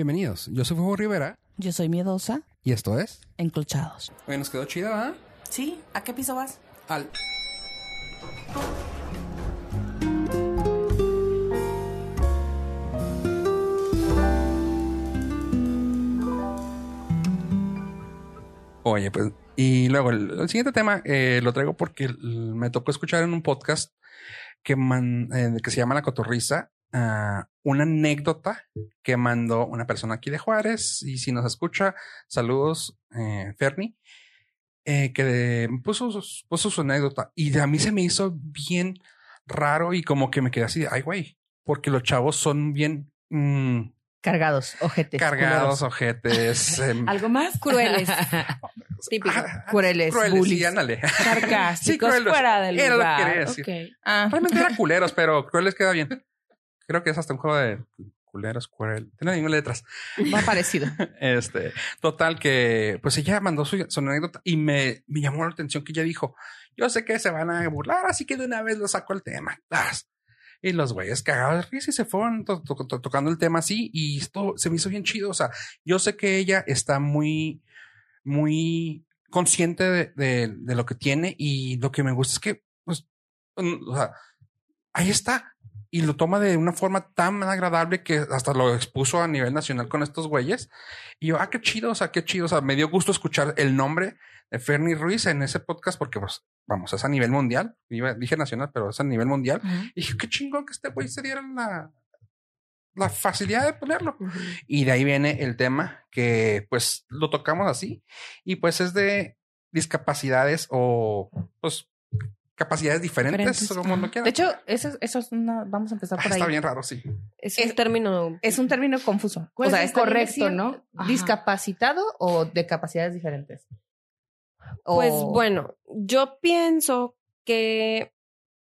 Bienvenidos, yo soy Fuego Rivera Yo soy miedosa, y esto es... enclochados. Oye, nos quedó chida, ¿verdad? Sí, ¿a qué piso vas? Al... Oye, pues, y luego el, el siguiente tema eh, lo traigo porque me tocó escuchar en un podcast que, man- eh, que se llama La Cotorriza, ah, una anécdota que mandó una persona aquí de Juárez. Y si nos escucha, saludos, eh, Ferni, eh, que de- puso, su anécdota. Y a mí se me hizo bien raro y como que me quedé así de, ay, güey, porque los chavos son bien mm, Cargados, ojetes. cargados, ojetes. em, ¿Algo más? Crueles. Típico. ah, Cureles, crueles, bullies. sí, ándale. Sarcásticos crueles. fuera del Era lo que lugar. quería decir. Ok. Ah, Realmente eran culeros, pero crueles queda bien. Creo que es hasta un juego de culeros, cruel. Tiene las mismas letras. va parecido. Este, total que, pues ella mandó su, su anécdota y me, me llamó la atención que ella dijo, yo sé que se van a burlar, así que de una vez lo saco el tema. Tas. Y los güeyes cagados de risa y se fueron to- to- to- tocando el tema así y esto se me hizo bien chido. O sea, yo sé que ella está muy, muy consciente de, de- de lo que tiene y lo que me gusta es que, pues, mm, o sea, ahí está. Y lo toma de una forma tan agradable que hasta lo expuso a nivel nacional con estos güeyes. Y yo, ah, qué chido, o sea, qué chido. O sea, me dio gusto escuchar el nombre de Fernie Ruiz en ese podcast porque, pues, vamos, es a nivel mundial. Iba- Dije nacional, pero es a nivel mundial. Y dije, qué chingón que este güey se diera la, la facilidad de ponerlo. Y de ahí viene el tema que, pues, lo tocamos así. Y pues es de discapacidades o, pues, capacidades diferentes, Diferentes, como quieran. De hecho, eso, eso es una. Vamos a empezar Ah, por ahí. está bien raro, sí. Es, Es- un término. Es un término confuso. ¿Cuál es el ¿está bien correcto, no? Ajá. ¿Discapacitado o de capacidades diferentes? O- Pues bueno, yo pienso que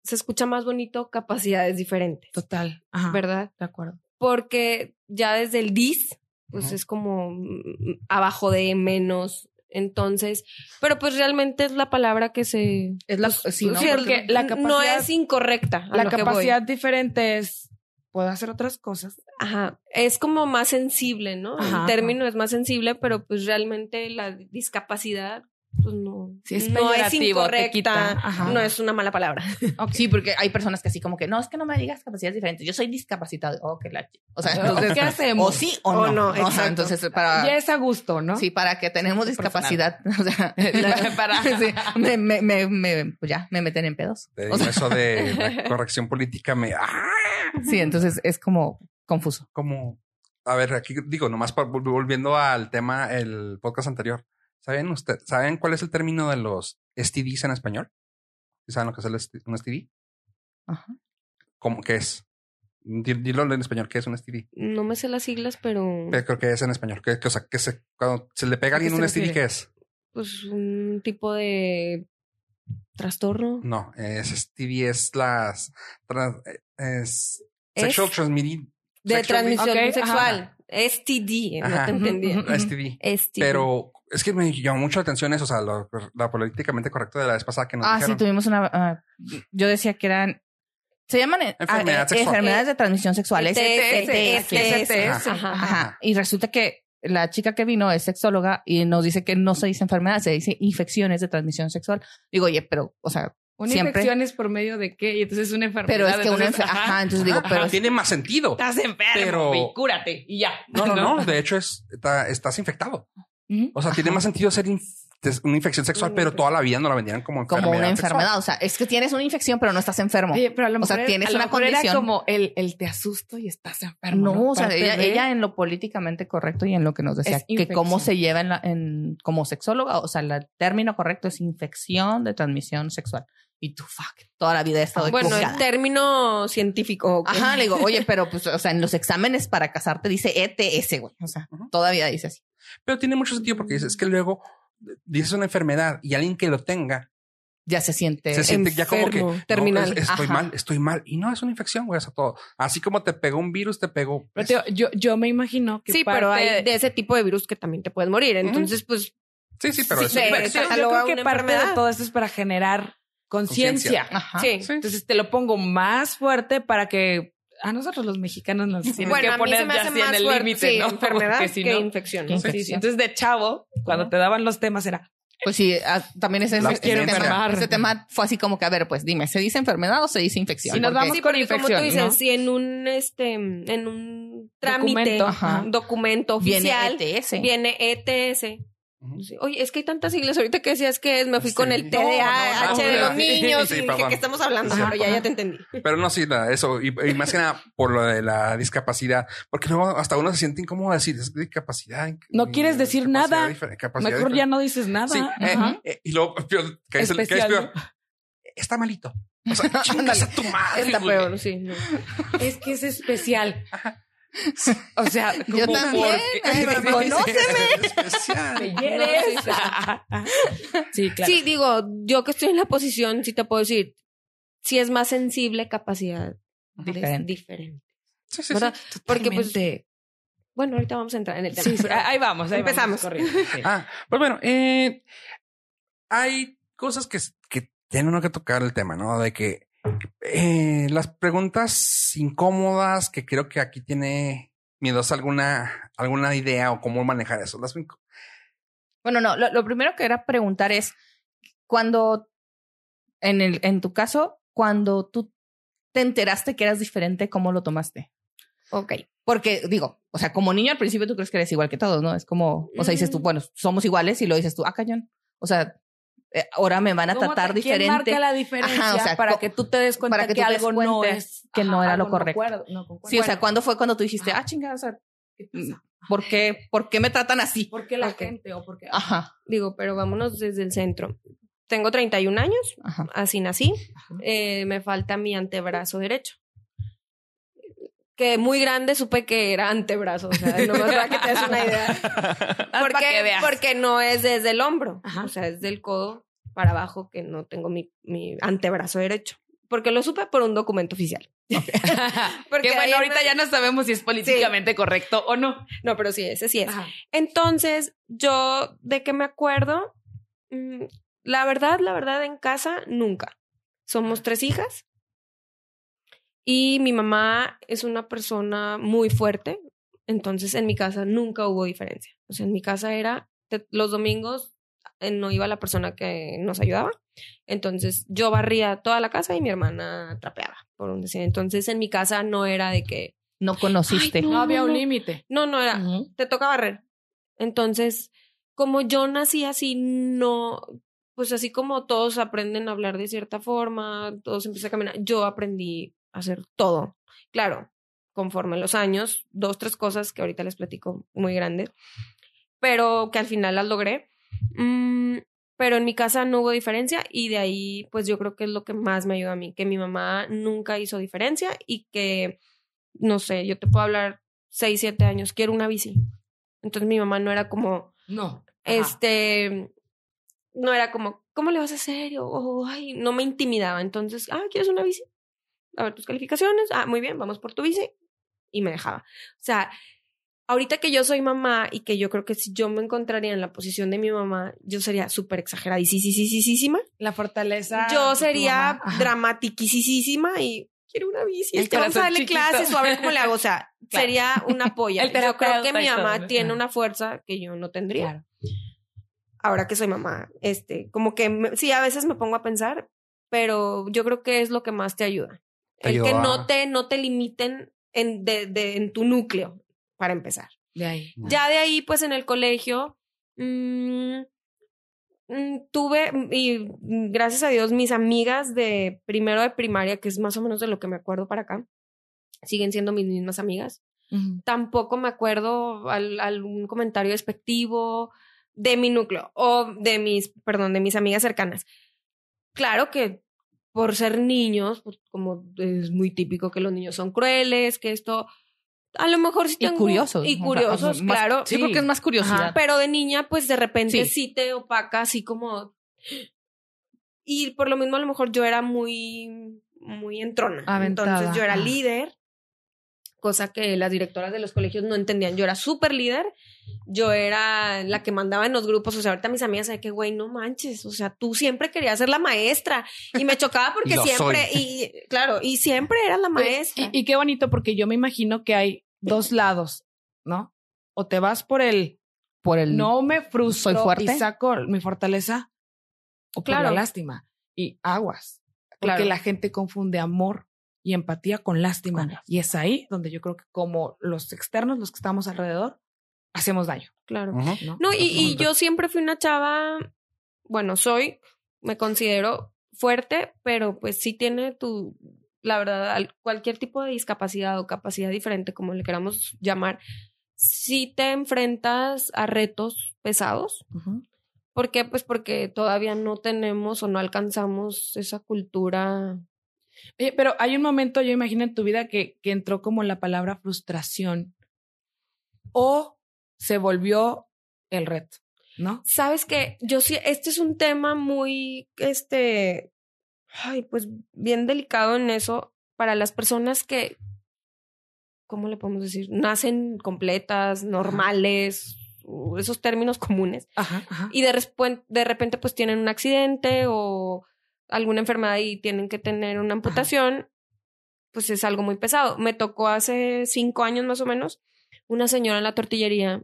se escucha más bonito capacidades diferentes, Total. Ajá. ¿verdad? De acuerdo. Porque ya desde el dis, pues es como mm, abajo de menos. Entonces, pero pues realmente es la palabra que se. Es la. pues, sí, ¿no? sí, porque la no capacidad- es incorrecta. a La lo que voy. capacidad diferente es. Puedo hacer otras cosas. Ajá, es como más sensible, ¿no? Ajá, el término es más sensible, pero pues realmente la discapacidad, pues no, Sí, es no es incorrecta. Ajá. no es una mala palabra. Sí, porque hay personas que así como que no, es que no me digas capacidades diferentes. Yo soy discapacitado. Oh, que la. O sea, entonces. ¿Qué hacemos? O sí o no. O no, O sea, entonces, para. Ya es a gusto, ¿no? Sí, para que tenemos discapacidad. O sea, Para- sí, me, me, me, me- pues ya, me meten en pedos. Te O digo, sea, eso de la corrección política me... ¡ah! sí, entonces es como confuso. Como... A ver, aquí digo, nomás volviendo al tema, el podcast anterior. ¿Saben usted, saben cuál es el término de los STDs en español? ¿Sí ¿Saben lo que es un STD? Ajá. ¿Cómo que es? Di- Dilo en español, ¿qué es un STD? No me sé las siglas, pero Pero creo que es en español. Que, que, o sea, que se, cuando se le pega a ¿A qué alguien un STD? ¿qué es? pues un tipo de trastorno. No, es STD es las... trans- es Es sexual transmitted... de sexual- transmisión Ok, ajá. sexual. STD, no Ajá. te entendí. STD. STD. Pero es que me llamó mucho la atención eso, o sea, lo, la políticamente correcto de la vez pasada que nos Ah, dijeron. sí, tuvimos una. ah, yo decía que eran. Se llaman eh, Enfermedad ah, eh, sexual. enfermedades de transmisión sexual. Ajá. Y resulta que la chica que vino es sexóloga y nos dice que no se dice enfermedad, se dice infecciones de transmisión sexual. Digo, oye, pero, o sea, Una Siempre. infección es por medio de qué? Y entonces es una enfermedad. pero es que una entonces. Ajá, entonces digo, Ajá, pero. tiene más sentido. Estás enfermo, Pero- cúrate y ya. No, no, no. De hecho, es, está- estás infectado. O sea, tiene Ajá. más sentido ser una infección sexual, pero toda la vida no la vendieran como enfermedad. como una sexual. enfermedad. O sea, es que tienes una infección, pero no estás enfermo. Oye, pero a lo O mejor, sea, tienes a lo una mejor era condición. como el, el te asusto y estás enfermo. No, o sea, ella, de- ella en lo políticamente correcto y en lo que nos decía Es que cómo se lleva en la, en, como sexóloga, o sea, el término correcto es infección de transmisión sexual. Y tú, fuck, toda la vida he estado Bueno, el término científico. Ajá, le digo, oye, pero pues, o sea, en los exámenes para casarte dice ETS, güey. O sea, todavía dice así. Pero tiene mucho sentido porque dices que luego dices una enfermedad y alguien que lo tenga Ya se siente. se siente ya como que enfermo, no, terminal. es- estoy Ajá. mal, estoy mal. Y no es una infección, güey, eso todo. Así como te pegó un virus, te pegó. Pero te digo, yo, yo me imagino que Sí, parte pero hay de- ese tipo de virus que también te puedes morir. Entonces, pues, Sí, sí, pero Sí, es sí, una sí, infección. yo creo que parte de todo esto es para generar conciencia. Ajá. sí. Sí. Entonces te lo pongo más fuerte para que A nosotros los mexicanos nos tienen Bueno, que poner ya así en el límite, sí, ¿no? enfermedad Porque si que no- infección. que Sí, sí. infección. Entonces, de chavo, cuando te daban los temas era, Pues sí, también ese, ese quiero tema, enfermar. ese tema fue así como que, a ver, pues dime, ¿se dice enfermedad o se dice infección? Sí, nos vamos con porque como tú infección, dices, ¿no? si en un este en un trámite, Documento, documento viene oficial, ETS. viene ETS. Sí, Oye, es que hay tantas siglas. Ahorita que decías que es, me fui Sí. con el No, TDAH no, no, de los niños Sí, y dije. ¿qué estamos hablando? Ajá, Pero ya, ajá. ya te entendí. Pero no, sí, la- eso. Y, y más que nada por lo de la discapacidad. Porque luego hasta uno se siente incómodo de decir es discapacidad. No quieres decir nada. mejor ya diferente. no dices nada. Sí, eh, Ajá. eh, y luego peor, que es, el- que es Especial, peor. Está malito. O sea, chingas a tu madre. Está peor, sí. no. Es que es especial. O sea, Yo como también. Ay, sí, claro. Sí, digo, yo que estoy en la posición, sí te puedo decir, si es más sensible, capacidad Diferente. diferente. Sí, sí, sí. Porque pues, Totalmente. bueno, ahorita vamos a entrar en el tema. Sí, sí, pero- ahí vamos, ahí Empezamos. vamos corriendo, sí. Ah, pues bueno, eh, hay cosas que, que tiene uno que tocar el tema, ¿no? De que eh, las preguntas incómodas que creo que aquí tiene miedosa alguna, alguna idea o cómo manejar eso. Las, Bueno, no, lo, lo primero que era preguntar es cuando, en, el, en tu caso, cuando tú te enteraste que eras diferente, ¿cómo lo tomaste? Ok. Porque digo, o sea, como niño al principio tú crees que eres igual que todos, ¿no? Es como, o sea, dices tú, Mm. bueno, somos iguales y lo dices tú, ah, cañón. O sea, ahora me van a ¿Cómo tratar te- quién diferente. marca la diferencia Ajá, o sea, para que tú te des cuenta para que que, tú te des algo no cuenta es que no era lo correcto. no. Sí, o sea, ¿cuándo fue cuando tú dijiste, Ajá. ah, chingada, o sea, ¿qué pasa? ¿por qué, por qué me tratan así? ¿Por qué la gente o por qué? Ajá, Digo, pero vámonos desde el centro. Tengo 31 años, ajá. así nací. Ajá. Eh, me falta mi antebrazo derecho. Que muy grande supe que era antebrazo. O sea, no para que te des una idea. Porque, no es desde el hombro. Ajá. O sea, es del codo para abajo que no tengo mi, mi antebrazo derecho. Porque lo supe por un documento oficial. Porque que bueno, ahorita ya no sabemos si es políticamente correcto o no. No, pero sí, ese sí es. Ajá. Entonces, yo de que me acuerdo, mm, la verdad, la verdad, en casa, nunca. Somos tres hijas. Y mi mamá es una persona muy fuerte. Entonces, en mi casa nunca hubo diferencia. O sea, en mi casa era te- los domingos eh, no iba la persona que nos ayudaba. Entonces, yo barría toda la casa y mi hermana trapeaba, por un decir. Entonces, en mi casa no era de que, No conociste. Ay, No, No, había no, un no. límite. no, no era, te toca barrer. Entonces, como yo nací así, no, pues así como todos aprenden a hablar de cierta forma, todos empiezan a caminar, yo aprendí hacer todo. Claro, conforme los años, dos, tres cosas que ahorita les platico muy grandes, pero que al final las logré. Mm, pero en mi casa no hubo diferencia y de ahí, pues yo creo que es lo que más me ayuda a mí, que mi mamá nunca hizo diferencia y que, no sé, yo te puedo hablar seis, siete años, quiero una bici. Entonces mi mamá no era como, No. Este, no era como, ¿cómo le vas a hacer? O, ay, no me intimidaba. Entonces, ah, ¿quieres una bici? A ver tus calificaciones. Ah, muy bien, vamos por tu bici. Y me dejaba. O sea, ahorita que yo soy mamá y que yo creo que si yo me encontraría en la posición de mi mamá, yo sería súper exageradísima. La fortaleza. de Yo tu sería mamá. Ajá. dramatiquísima y quiero una bici. El Es que vamos a darle chiquito. clases o a ver cómo le hago. O sea, Claro. sería una polla. Yo creo que mi y todo, mamá tiene una fuerza que yo no tendría Claro. ahora que soy mamá, este, como que me- sí, a veces me pongo a pensar, pero yo creo que es lo que más te ayuda. Te el que no te, no te limiten en, de, de- en tu núcleo, para empezar. De ahí. Ya de ahí, pues en el colegio, mm, mm, tuve, y gracias a Dios, mis amigas de primero de primaria, que es más o menos de lo que me acuerdo para acá, siguen siendo mis mismas amigas tampoco me acuerdo al- algún comentario despectivo de mi núcleo o de mis, perdón, de mis amigas cercanas. Claro que por ser niños, pues, como es muy típico que los niños son crueles, que esto, a lo mejor sí Y tengo- curiosos. Y o sea, curiosos, más- claro. Sí, porque es más curiosidad. Ajá, pero de niña, pues de repente Sí. sí. te opaca, así como. Y por lo mismo, a lo mejor yo era muy, muy entrona. Aventada, Entonces yo era líder, cosa que las directoras de los colegios no entendían. Yo era súper líder yo era la que mandaba en los grupos, o sea, ahorita mis amigas saben que, güey, no manches, o sea, tú siempre querías ser la maestra y me chocaba porque siempre, y claro, y siempre eras la maestra. Y, y qué bonito, porque yo me imagino que hay dos lados, ¿no? O te vas por el Por el no me frustro Soy fuerte. y saco mi fortaleza, o por Claro. la lástima. Y aguas. Porque Claro. la gente confunde amor y empatía con lástima. Con lástima. Y es ahí donde yo creo que como los externos, los que estamos alrededor, hacemos daño. claro. ¿no? No, y, yo siempre fui una chava, bueno, soy, me considero fuerte, pero pues sí tiene tu, la verdad, al- cualquier tipo de discapacidad o capacidad diferente, como le queramos llamar, sí te enfrentas a retos pesados. Ujú. ¿Por qué? Pues porque todavía no tenemos o no alcanzamos esa cultura. Oye, pero hay un momento, yo imagino en tu vida que, que entró como la palabra frustración o se volvió el reto, ¿no? Sabes que yo sí, este es un tema muy, este, ay, pues bien delicado en eso para las personas que, ¿cómo le podemos decir? Nacen completas, normales, esos términos comunes, Ajá, ajá. y de, de repente pues tienen un accidente o alguna enfermedad y tienen que tener una amputación, pues es algo muy pesado. Me tocó hace cinco años más o menos una señora en la tortillería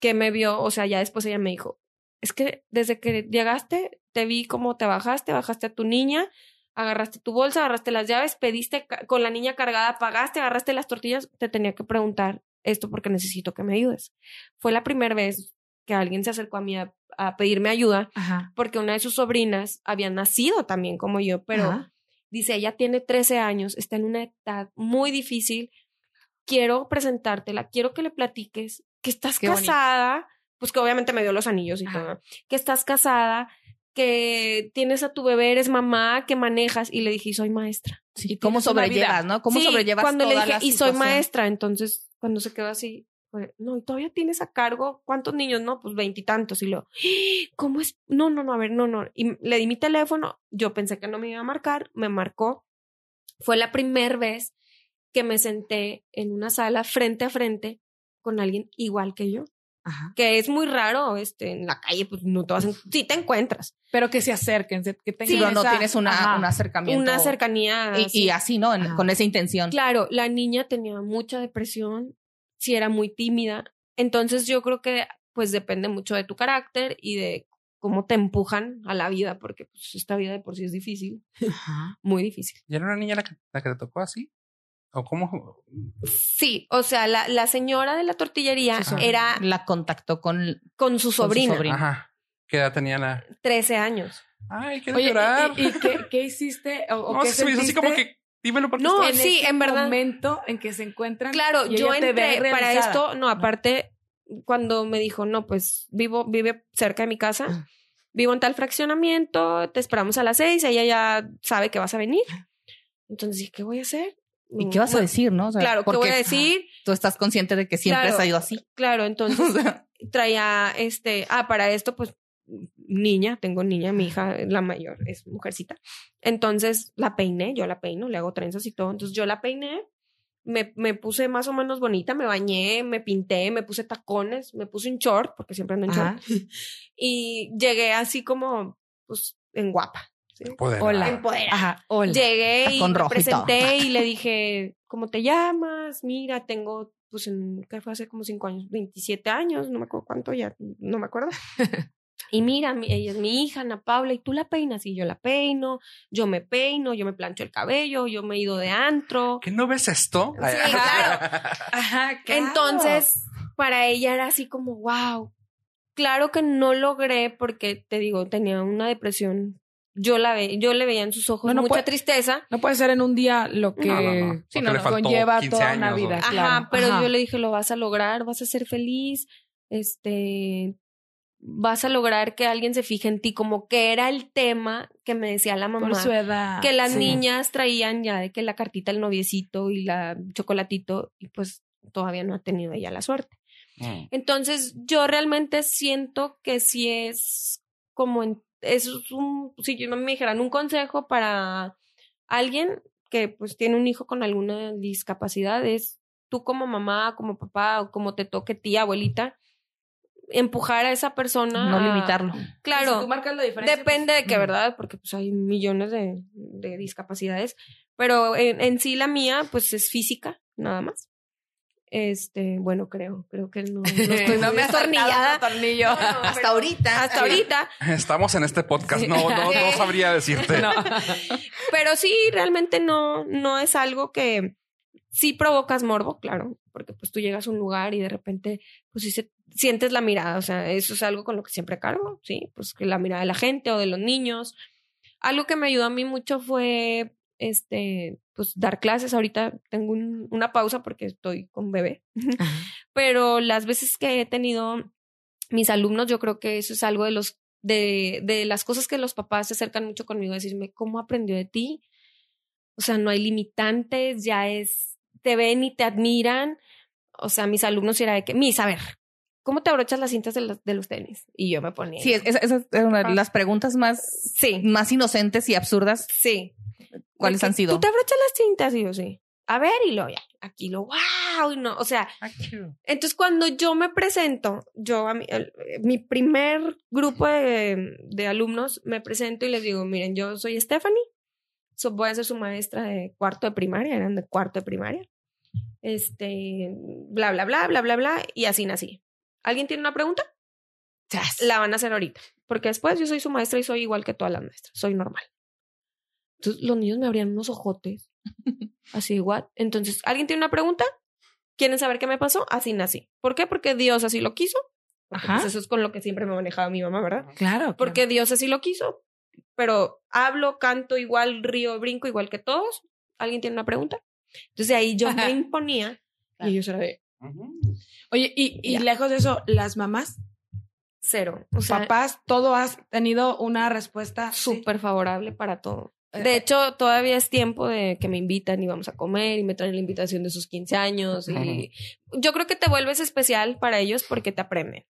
que me vio, o sea, ya después ella me dijo, es que desde que llegaste, te vi cómo te bajaste, bajaste a tu niña, agarraste tu bolsa, agarraste las llaves, pediste con la niña cargada, pagaste, agarraste las tortillas, te tenía que preguntar esto porque necesito que me ayudes. Fue la primera vez que alguien se acercó a mí a, a pedirme ayuda Ajá. porque una de sus sobrinas había nacido también como yo, pero Ajá. dice, ella tiene 13 años, está en una edad muy difícil, quiero presentártela, quiero que le platiques que estás Qué bonito. casada, pues que obviamente me dio los anillos y Ajá. todo, que estás casada, que tienes a tu bebé, eres mamá, que manejas, y le dije, y soy maestra. Sí, ¿Cómo sobrellevas, no? ¿Cómo Sí, sobrellevas cuando le dije, la y soy maestra, entonces cuando se quedó así, no, y todavía tienes a cargo, ¿cuántos niños? No, pues veintitantos, y, lo, "¡Ah! ¿cómo es? No, no, no, a ver, no, no, y le di mi teléfono, yo pensé que no me iba a marcar, me marcó, fue la primera vez que me senté en una sala frente a frente con alguien igual que yo, Ajá. que es muy raro, este, en la calle, pues no te vas a, sí te encuentras, Pero que se acerquen, que tengan Sí, no tienes una, Ajá. un acercamiento. una cercanía. y, así. y así, ¿no? En- con esa intención. Claro, la niña tenía mucha depresión, sí era muy tímida. Entonces yo creo que pues depende mucho de tu carácter y de cómo te empujan a la vida, porque pues esta vida de por sí es difícil, Ajá. muy difícil. ¿Y era una niña la que, la que te tocó así? ¿O cómo? Sí, o sea, la, la señora de la tortillería Su era La contactó con. con su sobrina, sobrina. Ajá. ¿Qué edad tenía la...? 13 años. Ay, quiero Oye, llorar. ¿y, y qué, qué hiciste? ¿O, o no, qué se me hizo así como que... Dímelo porque No, estoy- en sí, ese en verdad. momento en que se encuentran? Claro, y yo entré para esto, no, aparte, cuando me dijo, no, pues vivo, vive cerca de mi casa, vivo en tal fraccionamiento, te esperamos a las seis, ella ya sabe que vas a venir. Entonces dije, ¿qué voy a hacer? ¿Y qué vas a decir, no? O sea, Claro, ¿qué voy a decir? Tú estás consciente de que siempre Claro. has ido así. Claro, entonces traía este, ah, para esto, pues niña, tengo niña, mi hija, la mayor, es mujercita. Entonces la peiné, yo la peino, le hago trenzas y todo. Entonces yo la peiné, me, me puse más o menos bonita, me bañé, me pinté, me puse tacones, me puse un short, porque siempre ando en Ajá. short. Y llegué así como, pues, en guapa. ¿sí? Poder. Hola. Empoderada. Ajá, hola. Llegué y me rojo y presenté y le dije, ¿cómo te llamas? Mira, tengo, pues, en, ¿qué fue hace como cinco años? 27 años, no me acuerdo cuánto ya, no me acuerdo. Y mira, mi- ella es mi hija, Ana Paula, y tú la peinas, y yo la peino, yo me peino, yo me plancho el cabello, yo me he ido de antro. ¿Que no ves esto? Sí, claro. Ajá, claro. Entonces, para ella era así como, wow. Claro que no logré porque, te digo, tenía una depresión. Yo la ve, yo le veía en sus ojos No, no mucha puede- tristeza. No puede ser en un día lo que No, sí, le conlleva 15 toda una o- vida. Ajá, claro. Ajá, pero Ajá. yo le dije, lo vas a lograr, vas a ser feliz, este, vas a lograr que alguien se fije en ti, como que era el tema que me decía la mamá. Por su edad. que las Sí. niñas traían ya de que la cartita, el noviecito y la chocolatito, y pues todavía no ha tenido ella la suerte. Mm. Entonces, yo realmente siento que si es como en, es un, si yo me dijeran un consejo para alguien que pues tiene un hijo con alguna discapacidad, es tú como mamá, como papá o como te toque tía, abuelita, empujar a esa persona. No a- limitarlo. Claro. Tú marcas la diferencia. Depende de qué. ¿verdad? Porque pues hay millones de, de discapacidades. Pero en, en sí la mía, pues es física, nada más. Este, bueno, creo, creo que no, no estoy no me tornillo. No, no, Hasta pero- ahorita. Hasta ahorita. Estamos en este podcast. No, no, no sabría decirte. No. Pero sí, realmente no, no es algo que sí provocas morbo, claro, porque pues tú llegas a un lugar y de repente, pues sí se, sientes la mirada, o sea, eso es algo con lo que siempre cargo, sí, pues que la mirada de la gente o de los niños. Algo que me ayudó a mí mucho fue, este, pues dar clases. Ahorita tengo un- una pausa porque estoy con bebé, pero las veces que he tenido mis alumnos, yo creo que eso es algo de los de, de las cosas que los papás se acercan mucho conmigo decirme cómo aprendió de ti. O sea, no hay limitantes, ya es, te ven y te admiran. O sea, mis alumnos era de que, mis, a ver, ¿cómo te abrochas las cintas de los, de los tenis? Y yo me ponía. Sí, es- esa esa es una de las preguntas más, sí, más inocentes y absurdas. sí. ¿Cuáles Porque han sido? Tú te abrochas las cintas y yo sí. A ver, y lo ya, aquí lo, wow, y no, o sea, Entonces, cuando yo me presento, yo a mi, mi primer grupo de, de alumnos me presento y les digo, miren, yo soy Stephanie, so, voy a ser su maestra de cuarto de primaria, eran de cuarto de primaria. Este, bla, bla, bla, bla, bla, bla, y así nací. ¿Alguien tiene una pregunta? La van a hacer ahorita, porque después yo soy su maestra y soy igual que todas las maestras, soy normal. Entonces, los niños me abrían unos ojotes, así igual. Entonces, ¿alguien tiene una pregunta? ¿Quieren saber qué me pasó? Así nací. ¿Por qué? Porque Dios así lo quiso. Porque, Ajá. pues, eso es con lo que siempre me manejaba mi mamá, ¿verdad? Claro. Porque Dios así lo quiso. Pero hablo, canto igual, río, brinco igual que todos. ¿Alguien tiene una pregunta? Entonces ahí yo me imponía y ellos era de Oye, y, y lejos de eso, las mamás, cero. O sea, papás, todo has tenido una respuesta sí. súper favorable para todo. Eh, De hecho, todavía es tiempo de que me invitan y vamos a comer y me traen la invitación de sus 15 años. Y yo creo que te vuelves especial para ellos porque te aprenden.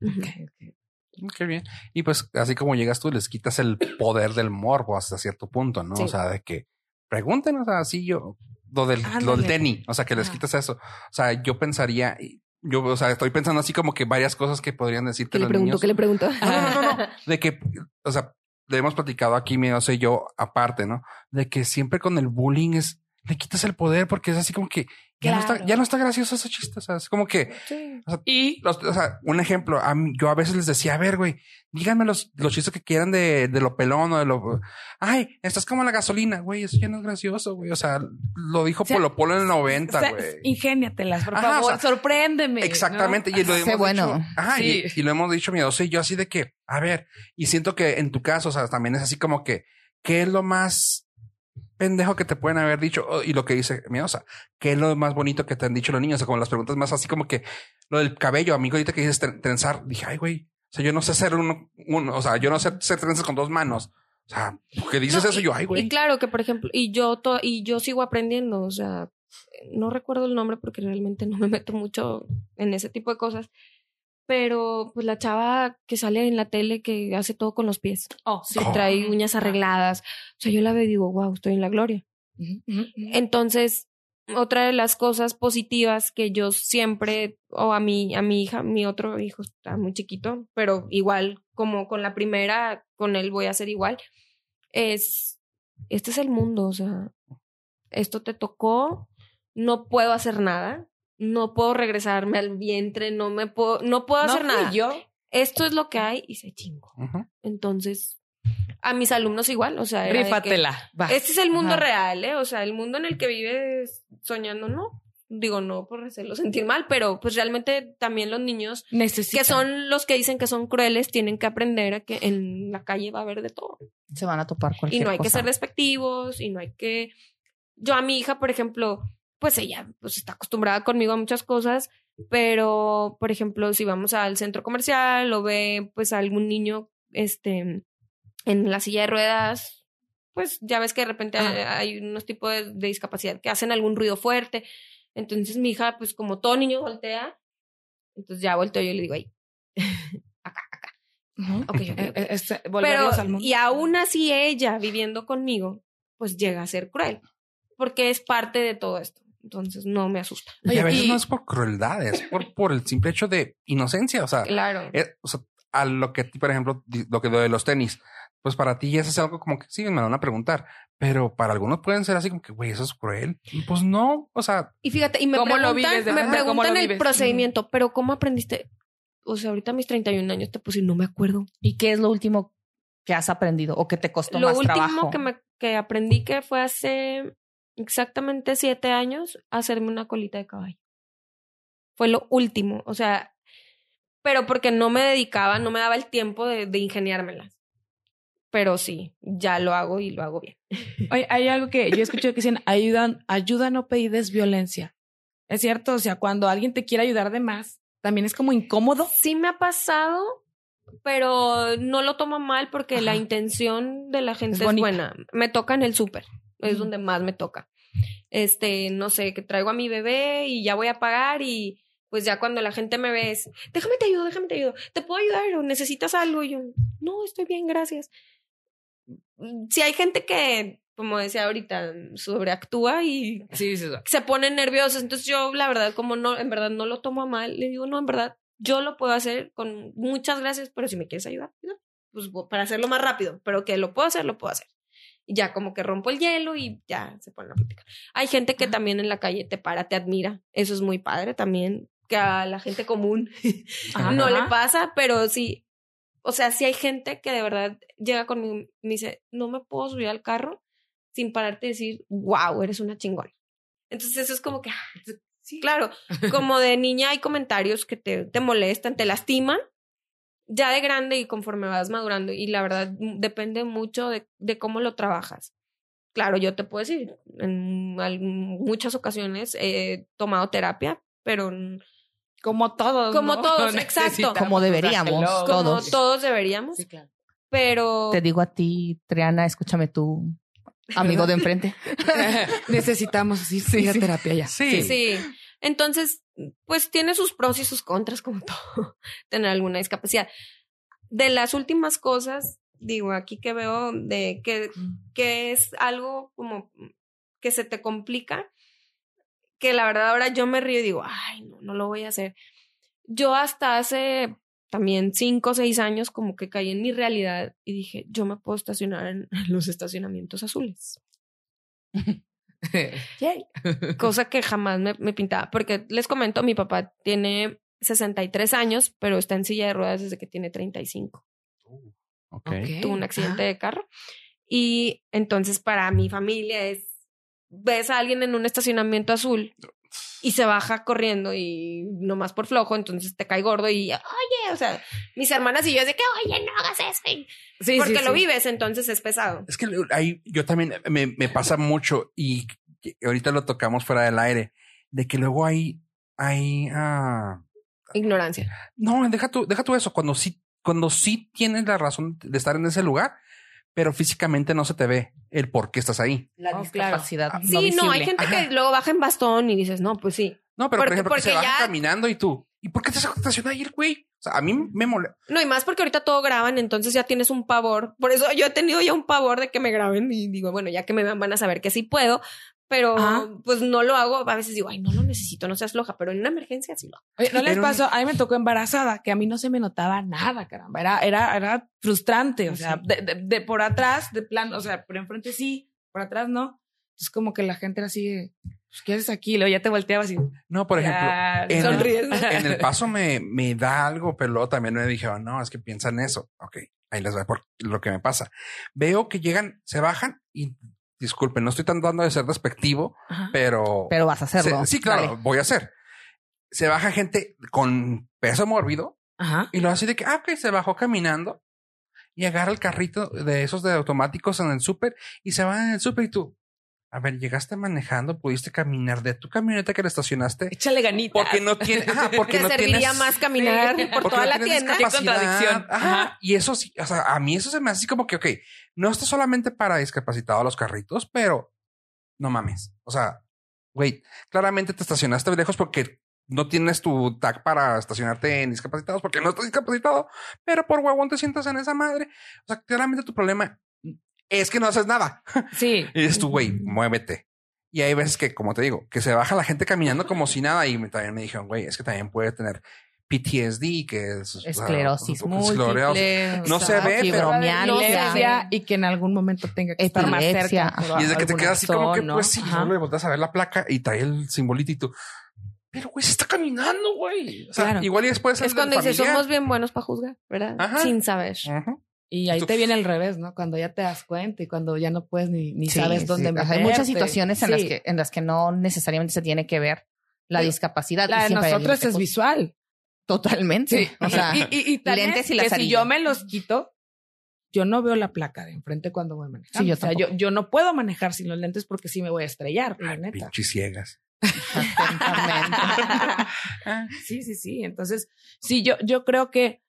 Mm, Qué bien. Y pues así como llegas tú, les quitas el poder del morbo hasta cierto punto, ¿no? Sí. O sea, de que pregunten, o sea, así yo, lo del, lo del tenis, o sea, que les quitas eso. O sea, yo pensaría, yo, o sea, estoy pensando así como que varias cosas que podrían decir que ¿Qué le pregunto? niños... ¿Qué le pregunto? No, no, no. De que, o sea, le hemos platicado aquí, mi sé yo, aparte, ¿no? De que siempre con el bullying es, le quitas el poder porque es así como que ya, no, está, ya no está gracioso ese chiste. O sea, es como que, Sí. Y los- o sea, un ejemplo, a mí- yo a veces les decía, a ver, güey, díganme los, los chistes que quieran de, de lo pelón o de lo, ay, estás como la gasolina, güey, eso ya no es gracioso, güey. O sea, lo dijo O sea, Polo Polo en el o 90, sea, güey. ingéniatelas, por Ajá, o favor, sea, sorpréndeme. ¿no? Exactamente. Y lo Qué hemos bueno. dicho. Ajá, Sí. y, y lo hemos dicho, miedoso y yo así de que, a ver, y siento que en tu caso, o sea, también es así como que, ¿qué es lo más pendejo que te pueden haber dicho? Oh, Y lo que dice miedosa, ¿qué es lo más bonito que te han dicho los niños? O sea, como las preguntas más así como que lo del cabello, amigo, ahorita que dices tren- trenzar, dije, ay, güey, o sea, yo no sé hacer uno, uno, o sea, yo no sé hacer trenzas con dos manos. O sea, que dices No, eso, y- yo, ay, Y güey. claro que, por ejemplo, y yo, to- y yo sigo aprendiendo, o sea, no recuerdo el nombre porque realmente no me meto mucho en ese tipo de cosas, pero pues la chava que sale en la tele que hace todo con los pies, Oh, sí. que Oh. trae uñas arregladas, o sea, yo la veo y digo, wow, estoy en la gloria. Entonces, otra de las cosas positivas que yo siempre, o a mi, a mi hija, mi otro hijo está muy chiquito, pero igual como con la primera, con él voy a hacer igual, es, este es el mundo, o sea, esto te tocó, no puedo hacer nada, no puedo regresarme al vientre, no me puedo, no puedo hacer nada. yo. Esto es lo que hay y se chingo. Entonces, a mis alumnos igual, o sea, Rífatela. va. este es el mundo Ajá. real, ¿eh? O sea, el mundo en el que vives soñando, no. Digo, no por hacerlo sentir mal, pero pues realmente también los niños Necesitan. que son los que dicen que son crueles tienen que aprender a que en la calle va a haber de todo. Se van a topar cualquier Y no hay que ser despectivos y no hay que... Yo a mi hija, por ejemplo, pues ella pues está acostumbrada conmigo a muchas cosas, pero, por ejemplo, si vamos al centro comercial o ve pues a algún niño este, en la silla de ruedas, pues ya ves que de repente Ajá. hay, unos tipos de, de discapacidad que hacen algún ruido fuerte. Entonces mi hija, pues como todo niño voltea, entonces ya volteo yo y le digo, ahí, acá, acá. Ujú. Ok, ok, Eh, ok. eh, este, Pero, al mundo. y aún así ella viviendo conmigo, pues llega a ser cruel, porque es parte de todo esto. Entonces no me asusta. Y a veces y- no es por crueldad, es por, por el simple hecho de inocencia. O sea, Claro. o sea, a lo que, por ejemplo, lo que de los tenis, pues para ti eso es algo como que sí, me van a preguntar, pero para algunos pueden ser así como que, güey, eso es cruel. Y Pues no, o sea, Y fíjate, y me ¿Cómo lo preguntan, vives? me Ajá, ¿cómo preguntan lo el vives? procedimiento, pero ¿cómo aprendiste? O sea, ahorita a mis 31 años te puse y no me acuerdo. ¿Y qué es lo último que has aprendido o que te costó Lo más último trabajo? que me que aprendí que fue hace exactamente siete años hacerme una colita de caballo. Fue lo último, o sea, pero porque no me dedicaba, no me daba el tiempo de, de ingeniármelas. Pero sí, ya lo hago y lo hago bien. Oye, hay algo que yo escuché que dicen, ayudan, ayuda, no pedir violencia. Es cierto, o sea, cuando alguien te quiere ayudar de más, también es como incómodo. Sí me ha pasado, pero no lo tomo mal porque la intención de la gente Es es, buena. Me toca en el súper, es donde más me toca. Este, no sé, que traigo a mi bebé y ya voy a pagar y pues ya cuando la gente me ve es, déjame te ayudo, déjame te ayudo, ¿te puedo ayudar o necesitas algo? Y yo, no, estoy bien, gracias. Si hay gente que, como decía ahorita, sobreactúa y Sí, sí, se ponen nerviosos. Entonces yo, la verdad, como no, en verdad no lo tomo a mal, le digo, no, en verdad, yo lo puedo hacer con muchas gracias, pero si me quieres ayudar, ayuda, pues para hacerlo más rápido, pero que lo puedo hacer, lo puedo hacer. Ya como que rompo el hielo y ya se pone la plática. Hay gente que también en la calle te para, te admira. Eso es muy padre también, que a la gente común Ajá. no le pasa, pero sí. O sea, sí hay gente que de verdad llega conmigo y me dice, no me puedo subir al carro sin pararte y decir, wow, eres una chingona. Entonces eso es como que, ah, sí, claro, como de niña hay comentarios que te, te molestan, te lastiman, ya de grande y conforme vas madurando. Y la verdad mm, depende mucho de, de cómo lo trabajas. Claro, yo te puedo decir, en muchas ocasiones he tomado terapia, pero Como todos. Como ¿no? todos, exacto. Necesitamos, Como deberíamos, hello. como Todos. todos deberíamos. Sí, claro. Pero Te digo a ti, Triana, escúchame tú, amigo de enfrente. Necesitamos sí, Sí, ir a sí. terapia ya. sí. sí. Entonces, pues tiene sus pros y sus contras, como todo, tener alguna discapacidad. De las últimas cosas, digo, aquí que veo de que, que es algo como que se te complica, que la verdad ahora yo me río y digo, ay, no, no lo voy a hacer. Yo hasta hace también cinco o seis años como que caí en mi realidad y dije, yo me puedo estacionar en los estacionamientos azules. cosa que jamás me, me pintaba. Porque les comento, mi papá tiene 63 años, pero está en silla de ruedas desde que tiene 35. Ok. Ok. Tuvo un accidente Ah. de carro. Y entonces para mi familia es, ves a alguien en un estacionamiento azul y se baja corriendo y nomás por flojo, entonces te cae gordo y, oye, o sea, mis hermanas y yo es de que, oye, no hagas eso. y- Sí, porque sí, lo sí. vives, entonces es pesado. Es que ahí yo también me, me pasa mucho y ahorita lo tocamos fuera del aire, de que luego hay, hay, ah, Ignorancia. no, deja tú, deja tú eso, cuando sí, cuando sí tienes la razón de estar en ese lugar, pero físicamente no se te ve el por qué estás ahí. La Oh, discapacidad. claro. no Sí, no, hay gente Ajá. que luego baja en bastón y dices, no, pues sí. No, pero por Porque- ejemplo, que se baja ya- caminando y tú, ¿y por qué te estaciona ahí el güey? O sea, a mí me molesta. No, y más porque ahorita todo graban, entonces ya tienes un pavor. Por eso yo he tenido ya un pavor de que me graben y digo, bueno, ya que me vean van a saber que sí puedo, pero pues no lo hago. A veces digo, ay, no lo necesito, no seas floja, pero en una emergencia sí lo hago. Oye, ¿no les pasó? A mí me tocó embarazada, que a mí no se me notaba nada, caramba. Era, era, era frustrante. O sea, de, de, de por atrás, de plan, o sea, por enfrente sí, por atrás no. Es como que la gente era así de, pues, ¿qué haces aquí? Luego ya te volteabas y. No, por ejemplo, ya, en, sonríes. en el paso me, me da algo, pero luego también me dije, oh, no, es que piensa en eso. Ok, ahí les va por lo que me pasa. Veo que llegan, se bajan y disculpen, no estoy tratando de ser despectivo, Ajá. pero, Pero vas a hacerlo. se- sí, claro, Dale. voy a hacer. Se baja gente con peso mórbido Ajá. y lo hace de que, ah, ok, se bajó caminando y agarra el carrito de esos de automáticos en el súper y se va en el súper y tú, a ver, llegaste manejando, pudiste caminar de tu camioneta que la estacionaste Échale ganita. porque no tiene, ajá, porque Te no serviría tienes, más caminar Sí. por toda no la tienda. Contradicción. Ajá. Ajá. Y eso sí, o sea, a mí eso se me hace así como que, ok, no está solamente para discapacitados los carritos, pero no mames. O sea, güey, claramente te estacionaste lejos porque no tienes tu tag para estacionarte en discapacitados porque no estás discapacitado, pero por huevón te sientas en esa madre. O sea, claramente tu problema es que no haces nada. Sí. Y dices tú, güey, muévete. Y hay veces que, como te digo, que se baja la gente caminando como si nada y me- también me dijeron, güey, es que también puede tener PTSD, que es o sea, Esclerosis esclerosis. múltiple. No se ve, pero-. Epilepsia y que en algún momento tenga que estar más cerca. ajá. Y es de que te quedas así como que, ¿no? pues sí, Ajá. solo le volteas a ver la placa y trae el simbolito y tú. Pero güey, se está caminando, güey. O sea, Claro. igual y después Es cuando dices, somos bien buenos para juzgar, ¿verdad? Ajá. Sin saber. Y ahí te viene el revés, ¿no? Cuando ya te das cuenta y cuando ya no puedes ni, ni Sí, sabes sí. dónde meterte. Hay muchas situaciones en las Sí. que en las que no necesariamente se tiene que ver la Sí. discapacidad. La de nosotros es visual. Totalmente. Sí. O sea, y, y, y tal lentes es y la que si yo me los quito, yo no veo la placa de enfrente cuando voy manejando. Sí, yo o sea, yo, no puedo manejar sin los lentes porque sí me voy a estrellar, la neta. Pinches ciegas. atentamente. Sí, sí, sí. Entonces, sí, yo, yo creo que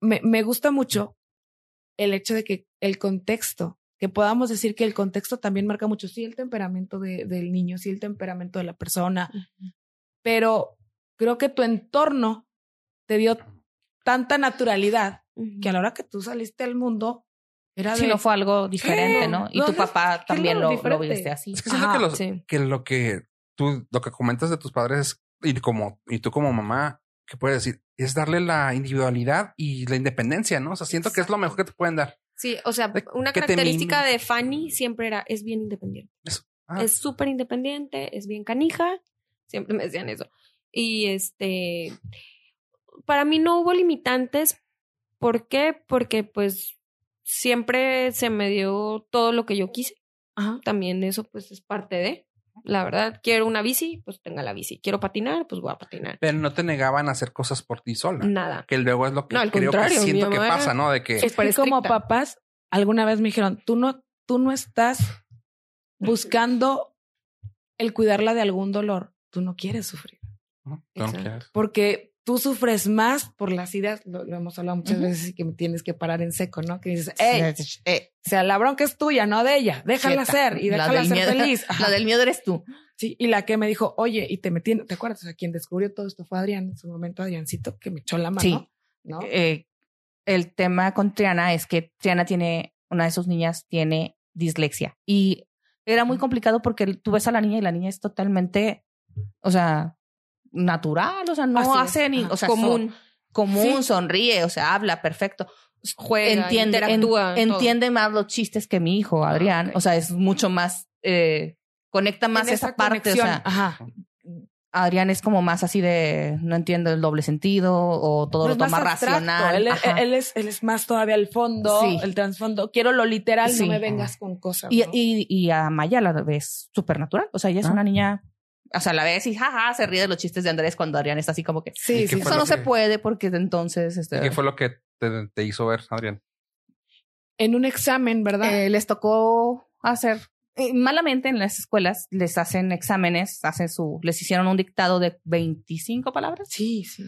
me, me gusta mucho el hecho de que el contexto, que podamos decir que el contexto también marca mucho, sí, el temperamento de- del niño, sí, el temperamento de la persona, pero creo que tu entorno te dio tanta naturalidad que a la hora que tú saliste al mundo era de... Si no fue algo diferente, ¿Qué? ¿no? Y No, tu papá ¿qué también lo lo, viste así. Es que siento Ajá, que, los- sí. que lo que tú, lo que comentas de tus padres y como, y tú como mamá, que puedes decir, es darle la individualidad y la independencia, ¿no? O sea, siento que es lo mejor que te pueden dar. Sí, o sea, una característica de Fanny siempre era, es bien independiente. Ah, Es súper independiente, es bien canija. Siempre me decían eso. Y este, para mí no hubo limitantes. ¿Por qué? Porque pues siempre se me dio todo lo que yo quise. Ajá. También eso pues es parte de, la verdad, quiero una bici, pues tenga la bici. Quiero patinar, pues voy a patinar. pero no te negaban a hacer cosas por ti sola. Nada. Que luego es lo que No, al creo contrario, que siento que pasa, ¿no? De que Es que como papás, alguna vez me dijeron, tú no, tú no estás buscando el cuidarla de algún dolor, tú no quieres sufrir, ¿no? Tú no quieres. porque tú sufres más por las ideas, lo, lo hemos hablado muchas Ujú. veces y que me tienes que parar en seco, ¿no? Que dices, hey, Eh, o sea, la bronca es tuya, no de ella, déjala ser y La déjala ser miedo- feliz. Ajá. La del miedo eres tú. Sí, y la que me dijo, oye, y te metí, ¿te acuerdas? O sea, quien descubrió todo esto fue Adrián, en su momento Adriancito, que me echó la mano, Sí. ¿no? Eh, el tema con Triana es que Triana tiene, una de sus niñas tiene dislexia y era muy complicado porque tú ves a la niña y la niña es totalmente, o sea, natural, o sea, no hace ni, o sea, Común. común, Sí. sonríe, o sea, habla perfecto. Juega, entiende, en- interactúa. entiende más los chistes que mi hijo, Adrián. ok. O sea, es mucho más, eh, conecta más esa, parte. O sea, Ajá. Adrián es como más así de no entiendo el doble sentido o todo No lo toma racional. Él, él es, él es más todavía el fondo, Sí. el trasfondo. Quiero lo literal, Sí. no me vengas con cosas. y, ¿no? y, y a Maya la ves súper natural. O sea, ella es Ah. una niña, o sea, la ves y jaja, se ríe de los chistes de Andrés cuando Adrián está así como que ¿Y sí, sí. eso no se puede porque entonces este, ¿Qué fue lo que te, te hizo ver, Adrián? En un examen, ¿verdad? eh, les tocó hacer eh, malamente en las escuelas les hacen exámenes, hacen su, les hicieron un dictado de 25 palabras, sí, sí.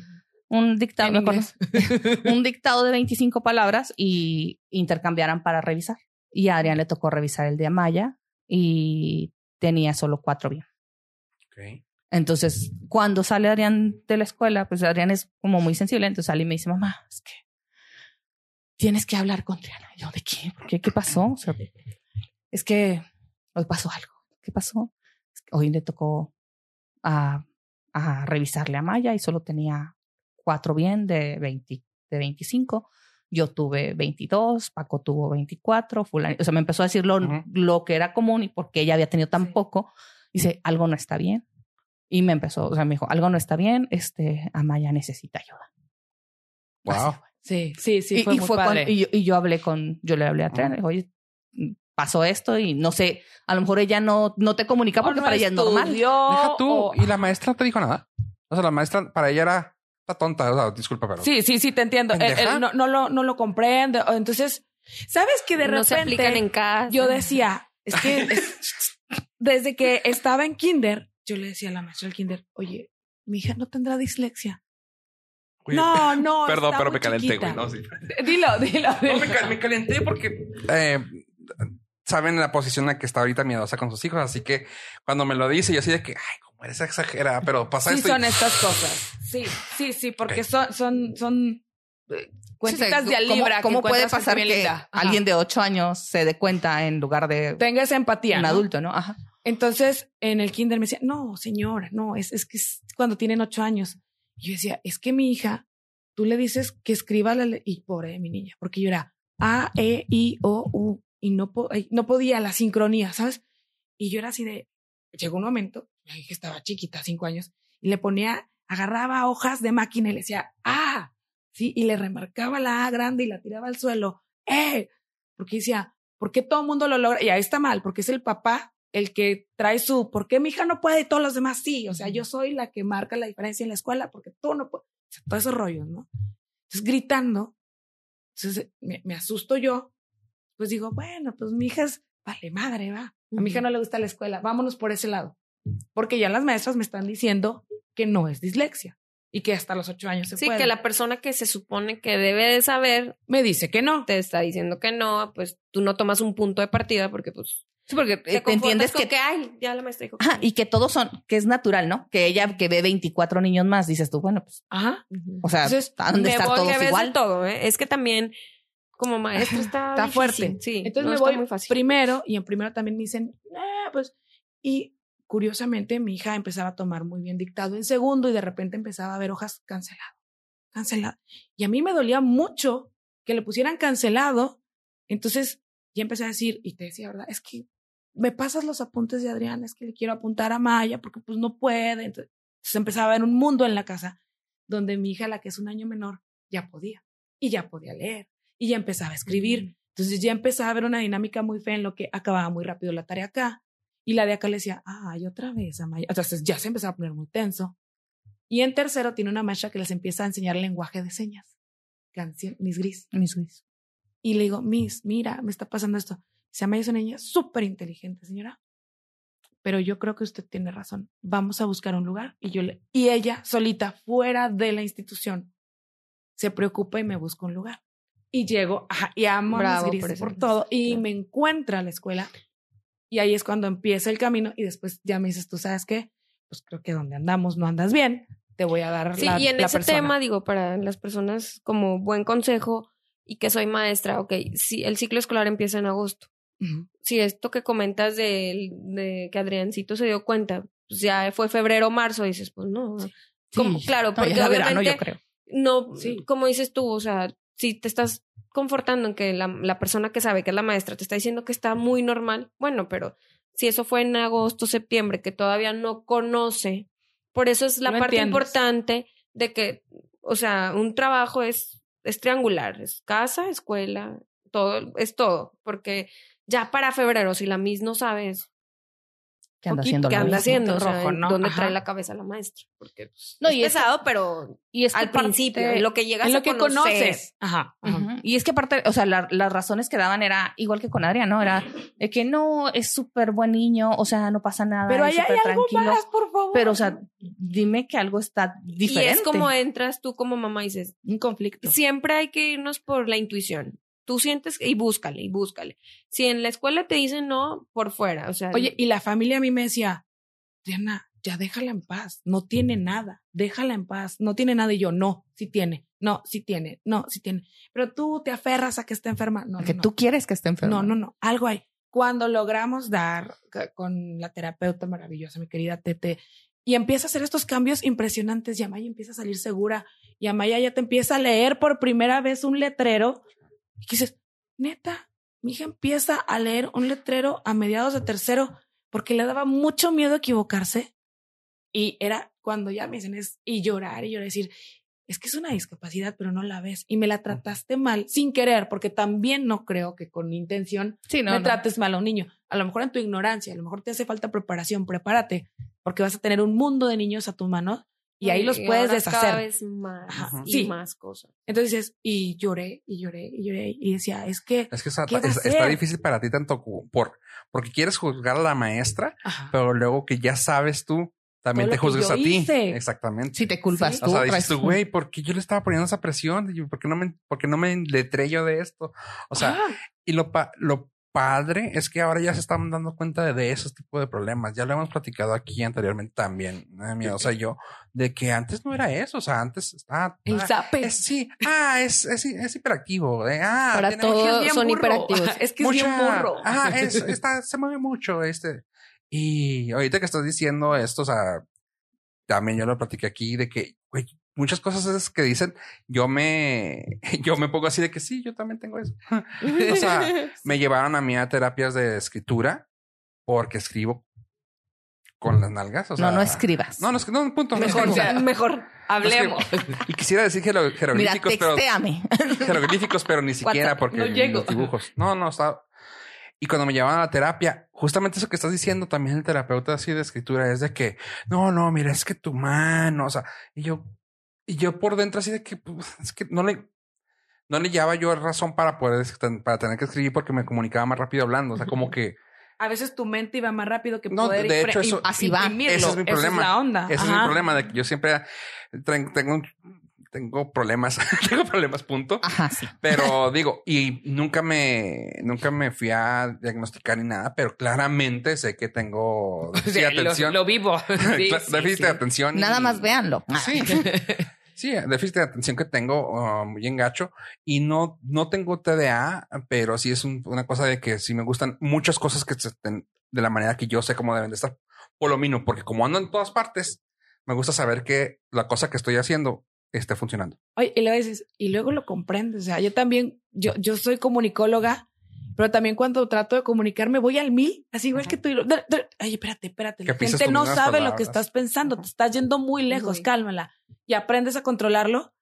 un dictado, me un dictado de 25 palabras y intercambiaran para revisar. Y a Adrián le tocó revisar el de Amaya y tenía solo cuatro bien. Entonces, cuando sale Adrián de la escuela, pues Adrián es como muy sensible, entonces sale y me dice, mamá, es que tienes que hablar con Triana. Y yo, ¿de qué? ¿Por qué? ¿Qué pasó? O sea, es que hoy pasó algo. ¿Qué pasó? Es que hoy le tocó a, a revisarle a Maya y solo tenía cuatro bien de, 20, de 25. Yo tuve 22, Paco tuvo 24, fulano. O sea, me empezó a decir lo, lo que era común y porque ella había tenido tan Sí. poco. Dice, algo no está bien. Y me empezó, o sea, me dijo, algo no está bien, este, Amaya necesita ayuda. Wow. Sí, sí, sí, y, fue y muy fue padre. cuando- y yo, y yo hablé con, yo le hablé a Triana, le dije, oye, pasó esto y no sé, a lo mejor ella no, no te comunica porque no para ella es normal. Deja tú. o- ¿Y la maestra no te dijo nada? O sea, la maestra para ella era está tonta. O sea, disculpa, pero. Sí, sí, sí, te entiendo. Él, ¿Pendeja? él no, no lo, no lo comprende. Entonces, ¿sabes que de no se repente aplican en casa. yo decía, es que es- desde que estaba en kinder, yo le decía a la maestra del kinder, oye, mi hija no tendrá dislexia. Oye, no, no. Perdón, está pero muy me calenté, chiquita. güey. No, sí. Dilo, dilo. No, me, calenté porque eh, saben la posición en la que está ahorita miedosa con sus hijos. Así que cuando me lo dice, yo así de que, ay, cómo eres exagerada, pero pasa Sí, esto. y- son estas cosas. Sí, sí, sí, porque son, son, son cuentitas Sí, de a ¿cómo- libra. que ¿Cómo, puede pasar que alguien de ocho años se dé cuenta en lugar de tenga esa empatía? un ¿no? adulto, no? Ajá. Entonces, en el kinder me decía, no, señora, no, es, es que es cuando tienen ocho años. Y yo decía, es que mi hija, tú le dices que escriba la y pobre de mi niña, porque yo era A, E, I, O, U, y no, po- no podía la sincronía, ¿sabes? Y yo era así de, llegó un momento, mi hija estaba chiquita, cinco años, y le ponía, agarraba hojas de máquina y le decía, ah, sí, y le remarcaba la A grande y la tiraba al suelo, eh, porque decía, ¿por qué todo el mundo lo logra? Y ahí está mal, porque es el papá el que trae su, ¿por qué mi hija no puede y todos los demás sí? O sea, yo soy la que marca la diferencia en la escuela porque tú no puedes. O sea, todos esos rollos, ¿no? Entonces, gritando, entonces me, me asusto yo, pues digo, bueno, pues mi hija es, vale, madre, va. A mi hija no le gusta la escuela, vámonos por ese lado. Porque ya las maestras me están diciendo que no es dislexia y que hasta los ocho años se Sí, puede. que la persona que se supone que debe de saber Me dice que no. te está diciendo que no, pues tú no tomas un punto de partida porque pues Sí, porque eh, te, te entiendes con que, que, ay, ya la maestra dijo Ajá, no". y que todos son, que es natural, ¿no? Que ella que ve 24 niños más, dices tú, bueno, pues, Ajá. O sea, Entonces, han de Me estar todos igual. todo, ¿eh? Es que también como maestra está, Está difícil, fuerte. Sí, Entonces no me voy muy fácil. primero y en primero también me dicen, "Ah, pues, y curiosamente mi hija empezaba a tomar muy bien dictado en segundo y de repente empezaba a ver hojas cancelado, cancelado. Y a mí me dolía mucho que le pusieran cancelado. Entonces ya empecé a decir, y te decía, ¿verdad? Es que me pasas los apuntes de Adrián, es que le quiero apuntar a Maya porque pues no puede. Entonces, entonces empezaba a ver un mundo en la casa donde mi hija, la que es un año menor, ya podía y ya podía leer y ya empezaba a escribir. Entonces ya empezaba a ver una dinámica muy fea en lo que acababa muy rápido la tarea acá. Y la de acá le decía, ay, otra vez, Amaya. Entonces ya se empezaba a poner muy tenso. Y en tercero tiene una maestra que les empieza a enseñar lenguaje de señas. Canción, Miss Gris. Mis güeyes. Y le digo, Miss, mira, me está pasando esto. Se Amaya es una niña súper inteligente, señora. Pero yo creo que usted tiene razón. Vamos a buscar un lugar. Y yo le, y ella solita, fuera de la institución, se preocupa y me busca un lugar. Y llego, ajá, y amo a Miss Gris por todo. Y claro. me encuentra a la escuela. Y ahí es cuando empieza el camino. Y después ya me dices, tú sabes qué, pues creo que donde andamos no andas bien. Te voy a dar Sí, la, y en la ese persona. tema, digo, para las personas como buen consejo y que soy maestra, ok, si el ciclo escolar empieza en agosto. Ujú. Si esto que comentas de, de que Adriancito se dio cuenta, pues ya fue febrero o marzo, dices, pues no. Sí. Como- Sí. claro, No, porque verano, obviamente yo creo. no, Sí. como dices tú, o sea, si te estás confortando en que la, la persona que sabe que es la maestra te está diciendo que está muy normal, bueno, pero si eso fue en agosto, septiembre, que todavía no conoce, por eso es la parte entiendes. importante de que, o sea, un trabajo es, es triangular, es casa, escuela, todo, es todo, porque ya para febrero, si la Miss no sabe eso, Que anda haciendo ¿qué anda haciendo? O sea, rojo, ¿no? ¿Dónde Ajá. trae la cabeza la maestra? Porque pues, No, es y es que- pesado, pero Y es que al parte- principio, en lo que llegas En lo a que conocer. conoces. Ajá. ajá. Y es que aparte, o sea, la- las razones que daban era igual que con Adrián, ¿no? Era de que no, es súper buen niño, o sea, no pasa nada. Pero es ahí hay algo más, por favor. Pero, o sea, dime que algo está diferente. Y es como entras tú como mamá y dices, un conflicto. siempre hay que irnos por la intuición. Tú sientes y búscale y búscale. Si en la escuela te dicen no, por fuera, o sea, Oye, y la familia a mí me decía, Diana, ya déjala en paz, no tiene nada, déjala en paz, no tiene nada. Y yo, no, sí tiene, no, sí tiene, no, sí tiene. Pero tú te aferras a que esté enferma. No, que no, tú quieres que esté enfermo. no, no, no, algo hay. Cuando logramos dar con la terapeuta maravillosa, mi querida Tete, y empieza a hacer estos cambios impresionantes, y Amaya empieza a salir segura, y Amaya ya te empieza a leer por primera vez un letrero, y dices, neta, mi hija empieza a leer un letrero a mediados de tercero porque le daba mucho miedo equivocarse. Y era cuando ya me dicen, es, y llorar y llorar, decir, es que es una discapacidad, pero no la ves. Y me la trataste mal, sin querer, porque también no creo que con intención Sí, no, me no. trates mal a un niño. A lo mejor en tu ignorancia, a lo mejor te hace falta preparación, prepárate, porque vas a tener un mundo de niños a tu mano y ahí los puedes ahora deshacer. Cada vez más Ajá, y sí. más cosas. Entonces dices, y lloré, y lloré, y lloré, y decía, es que, Es que está, difícil para ti tanto por porque quieres juzgar a la maestra, ajá, pero luego que ya sabes tú, también Todo te juzgas a ti. hice. Exactamente. Si te culpas Sí. tú. o sea, dices tú, güey, ¿por qué yo le estaba poniendo esa presión? ¿Por qué no me, por qué no me letré yo de esto? O sea, Ah, y lo, pa- lo padre es que ahora ya se están dando cuenta de, de esos tipos de problemas. Ya lo hemos platicado aquí anteriormente también, eh, o sea, yo, de que antes no era eso. O sea, antes estaba. el ah, zape. es- sí, ah, es, es, es hiperactivo. eh, ah, Para tiene todo mucha- Es bien son burro. hiperactivos. Es que es bien mucha- burro. Ah, es, está, se mueve mucho. Este. Y ahorita que estás diciendo esto, o sea, también yo lo platiqué aquí de que, güey, muchas cosas esas que dicen, yo me, yo me pongo así de que sí, yo también tengo eso. o sea, me llevaron a mí a terapias de escritura porque escribo con las nalgas. O sea, no, no escribas. No, no, es que no, punto. no Mejor, escribo. ya, mejor, hablemos. Y quisiera decir Mira, jeroglíficos, pero jeroglíficos, pero ni siquiera porque no llego. los dibujos. No, no, está. Y cuando me llevaban a la terapia, justamente eso que estás diciendo también el terapeuta así de escritura es de que no, no, mira, es que tu mano, o sea, y yo, y yo por dentro así de que pues, es que no le, no le llevaba yo razón para poder, para tener que escribir porque me comunicaba más rápido hablando. O sea, como que A veces tu mente iba más rápido que No, poder de hecho, eso- así va. Ese es mi Esa problema. la onda. ese es mi problema de que yo siempre tengo, un- tengo problemas, tengo problemas, punto. Ajá, sí. Pero digo, y nunca me, nunca me fui a diagnosticar ni nada, pero claramente sé que tengo O sea, lo- atención. Lo, vivo. Sí, déficit sí. de atención. y- Nada más véanlo. Sí. Sí, déficit de atención que tengo uh, muy engacho y no, no tengo TDA, pero sí es un- una cosa de que sí me gustan muchas cosas que se estén de la manera que yo sé cómo deben de estar. Por lo mismo, porque como ando en todas partes, me gusta saber que la cosa que estoy haciendo esté funcionando. Oye, y luego dices, y luego lo comprendes. O sea, yo también, yo, yo soy comunicóloga, pero también cuando trato de comunicarme voy al mil, así igual que tú. y lo- Ay, espérate, espérate. La gente no sabe lo que estás pensando. Te estás yendo muy lejos, cálmala. Y aprendes a controlarlo.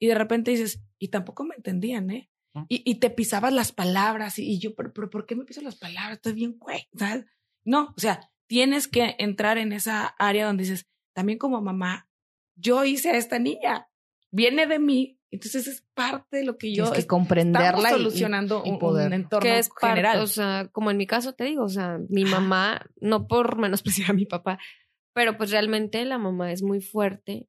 Y de repente dices, y tampoco me entendían, ¿eh? Y, y te pisabas las palabras. Y, y yo, pero, pero ¿por qué me piso las palabras? Estoy bien, güey. ¿sabes? No, o sea, tienes que entrar en esa área donde dices, también como mamá, yo hice a esta niña, viene de mí, entonces es parte de lo que yo Tienes que estamos comprenderla y- solucionando y un- poder. un, entorno que es parte, general. o sea, como en mi caso te digo, o sea, mi mamá, no por menospreciar a mi papá, pero pues realmente la mamá es muy fuerte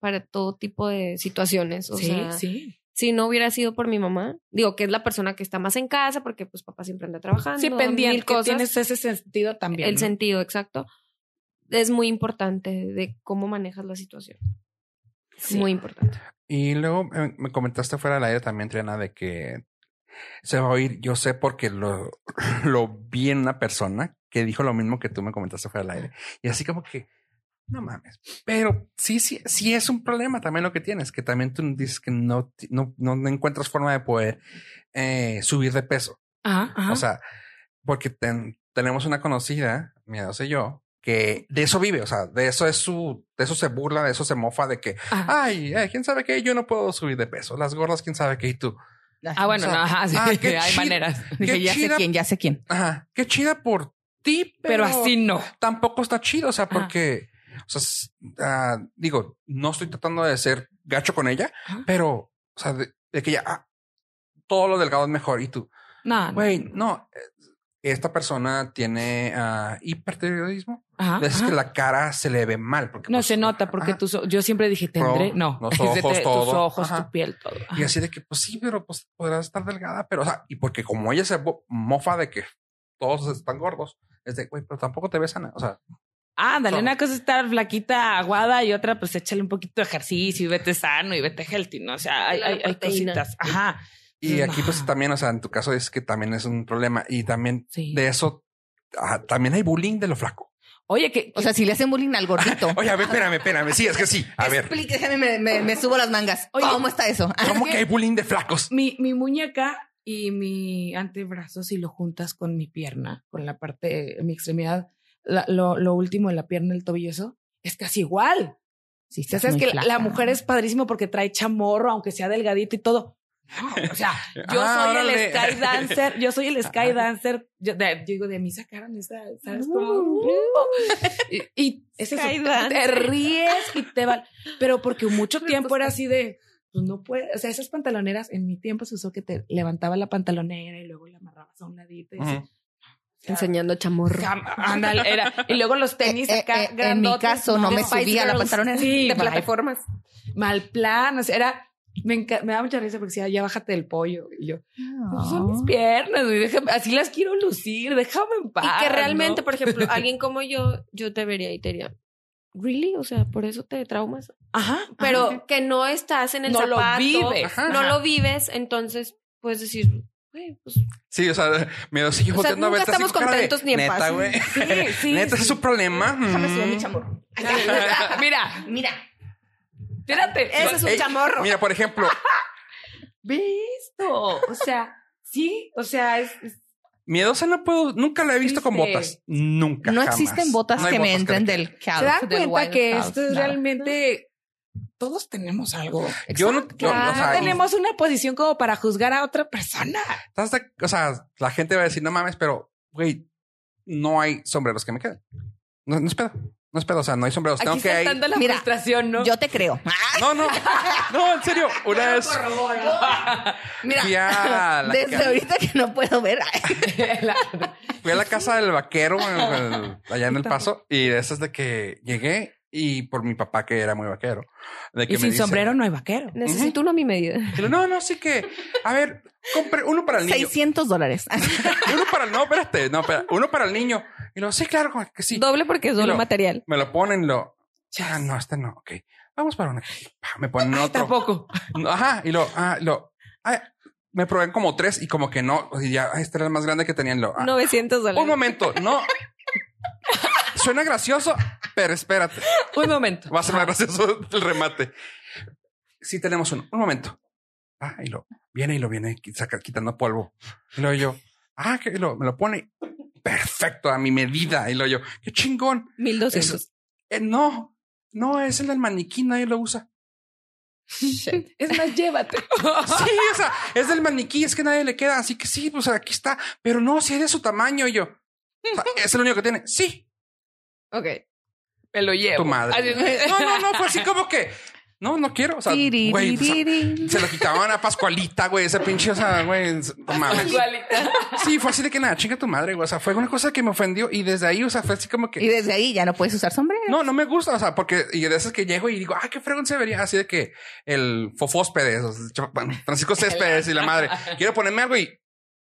para todo tipo de situaciones. O sí, sea, sí. si no hubiera sido por mi mamá, digo que es la persona que está más en casa, porque pues papá siempre anda trabajando. Sí, pendiente, mil que cosas. tienes ese sentido también. el ¿no? sentido exacto. Es muy importante de cómo manejas la situación. Sí. Muy importante. Y luego eh, me comentaste fuera del aire también, Triana, de que se va a oír. Yo sé porque lo, lo vi en una persona que dijo lo mismo que tú me comentaste fuera del aire. Y así como que, no mames. Pero sí, sí, sí es un problema también lo que tienes, que también tú dices que no, no, no encuentras forma de poder eh, subir de peso. Ajá, ajá. O sea, porque ten- tenemos una conocida, mira, sé yo, que de eso vive, o sea, de eso es su, de eso se burla, de eso se mofa, de que, Ajá. ay, ay, quién sabe qué, yo no puedo subir de peso, las gordas, quién sabe qué, y tú. Ah, bueno, o sea, no, ajá, sí, ah, hay maneras. Dije, ya sé quién, ya sé quién. Ajá, qué chida por ti, Pero pero, así no. tampoco está chido, o sea, porque, o sea, ah, digo, no estoy tratando de ser gacho con ella, pero, o sea, de, de que ya, ah, todo lo delgado es mejor, y tú, No, no. güey, no, eh, esta persona tiene hipertiroidismo. Ajá, Es ajá. que la cara se le ve mal. Porque, No pues, se nota porque ajá. tus yo siempre dije tendré, no, los ojos, te- todo. tus ojos, tu piel, todo. Y así de que, pues sí, pero pues podrás estar delgada, pero, o sea, y porque como ella se mofa de que todos están gordos, es de, güey, pero tampoco te ves sana. O sea, Ándale, So- una cosa es estar flaquita, aguada y otra, pues échale un poquito de ejercicio y vete sano y vete healthy, ¿no? O sea, hay, hay, hay cositas. Ajá. y aquí, pues también, o sea, en tu caso es que también es un problema y también Sí. de eso, ah, también hay bullying de lo flaco. Oye, que, O sea, si le hacen bullying al gordito. Oye, a ver, espérame, espérame. Sí, es que sí. A ver, Explique, déjame, me, me, me subo las mangas. Oye, ¿Cómo está eso? ¿cómo que hay bullying de flacos? mi, mi muñeca y mi antebrazo, si lo juntas con mi pierna, con la parte, mi extremidad, la- lo, lo último de la pierna, el tobillo, eso, es casi igual. Sí, O sea, sabes que la- la mujer es padrísimo porque trae chamorro, aunque sea delgadito y todo. No, o sea, yo Ah, soy órale. el sky dancer, yo soy el sky dancer. Yo, de- yo digo, de mí sacaron esa, ¿sabes cómo? Uh. y, y es eso, te ríes y te va. Pero porque mucho tiempo era así de, pues no puede, o sea, esas pantaloneras, en mi tiempo se usó que te levantaba la pantalonera y luego la amarrabas a un ladito. Y así. Enseñando chamorro. Jam- ándale, era. Y luego los tenis Eh, acá eh, en mi caso no me subía la pantalonera. Sí, de mal- plataformas. mal plan, o sea, era, me, enca- me da mucha risa porque decía, ya bájate del pollo. Y yo, "Pues son mis piernas, güey, déjame- así las quiero lucir, déjame en paz. y que realmente, ¿no? por ejemplo, alguien como yo, yo te vería y te diría, ¿really? O sea, por eso te traumas. Ajá, Pero ajá. que no estás en el No lo zapato, vives. Ajá. no lo vives, entonces puedes decir, güey, pues Sí, o sea, me sigue O sea, a verte estamos de, contentos ni en Neta, paz". güey. Sí, sí. Neta, ese sí. es su problema. Déjame subir mi Mm. chamorro. Mira, Mira. espérate. Ese es un Ey, chamorro. Mira, por ejemplo, Ve esto. O sea, sí, o sea, es, es- miedosa no puedo, nunca la he visto con botas. Nunca. No jamás. existen botas No que me entren del calf. se dan del cuenta que esto es nada. realmente todos tenemos algo. Yo no, yo, o no sea, tenemos una posición como para juzgar a otra persona. ¿estás de- o sea, la gente va a decir, no mames, pero, güey, no hay sombreros que me queden. No, no es pedo. No es pedo. O sea, no hay sombreros. Tengo Aquí que ir. saltando la Mira, frustración, ¿no? Yo te creo. No, no, no, en serio. Una vez Mira, fui a la, desde ca- ahorita que no puedo ver. fui a la casa del vaquero en el- allá en el paso y de esas de que llegué y por mi papá que era muy vaquero. De que y me sin dice- sombrero no hay vaquero. necesito uno a mi medida. No, no, sí que, a ver, compre uno para el niño. 600 dólares. Uno para el, no, espérate, no, espera, uno para el niño. Y lo, sí, claro, que sí. Doble porque es doble Lo- material. Me lo ponen, lo, ah, no, este no, ok. Vamos para uno. Pa, Me ponen otro. Tampoco. Ajá, y lo, ah, lo, ah, me probé como tres y como que no, y ya, este era el más grande que tenían. Lo, ah, 900 dólares. un momento, no. Suena gracioso, pero espérate. Un momento. Va a ser más gracioso el remate. Sí, tenemos uno. Un momento. Ah, y lo viene y lo viene saca, quitando polvo. Y luego yo, ah, que lo, me lo pone perfecto a mi medida. Y luego yo, qué chingón. 1200. Eso- Eh, no, no, es el del maniquí, nadie lo usa. Es más, llévate. Sí, o sea, es del maniquí, es que nadie le queda. Así que sí, pues aquí está. Pero no, si es de su tamaño. Y yo, o sea, es el único que tiene. Sí, ok. Me lo llevo. tu madre. Así- No, no, no, fue así como que, no, no quiero. O sea, güey, o sea, Tiririririn. se lo quitaban a Pascualita, güey, ese pinche, o sea, güey. Igualita. Sí, fue así de que nada, chinga tu madre, güey. O sea, fue una cosa que me ofendió y desde ahí, o sea, fue así como Y que desde ahí ya no puedes usar sombrero. no, no me gusta, o sea, porque y de esas que llego y digo, ah, qué fregón se vería así de que el Fofóspedes, o sea, Francisco Céspedes y la madre, quiero ponerme algo y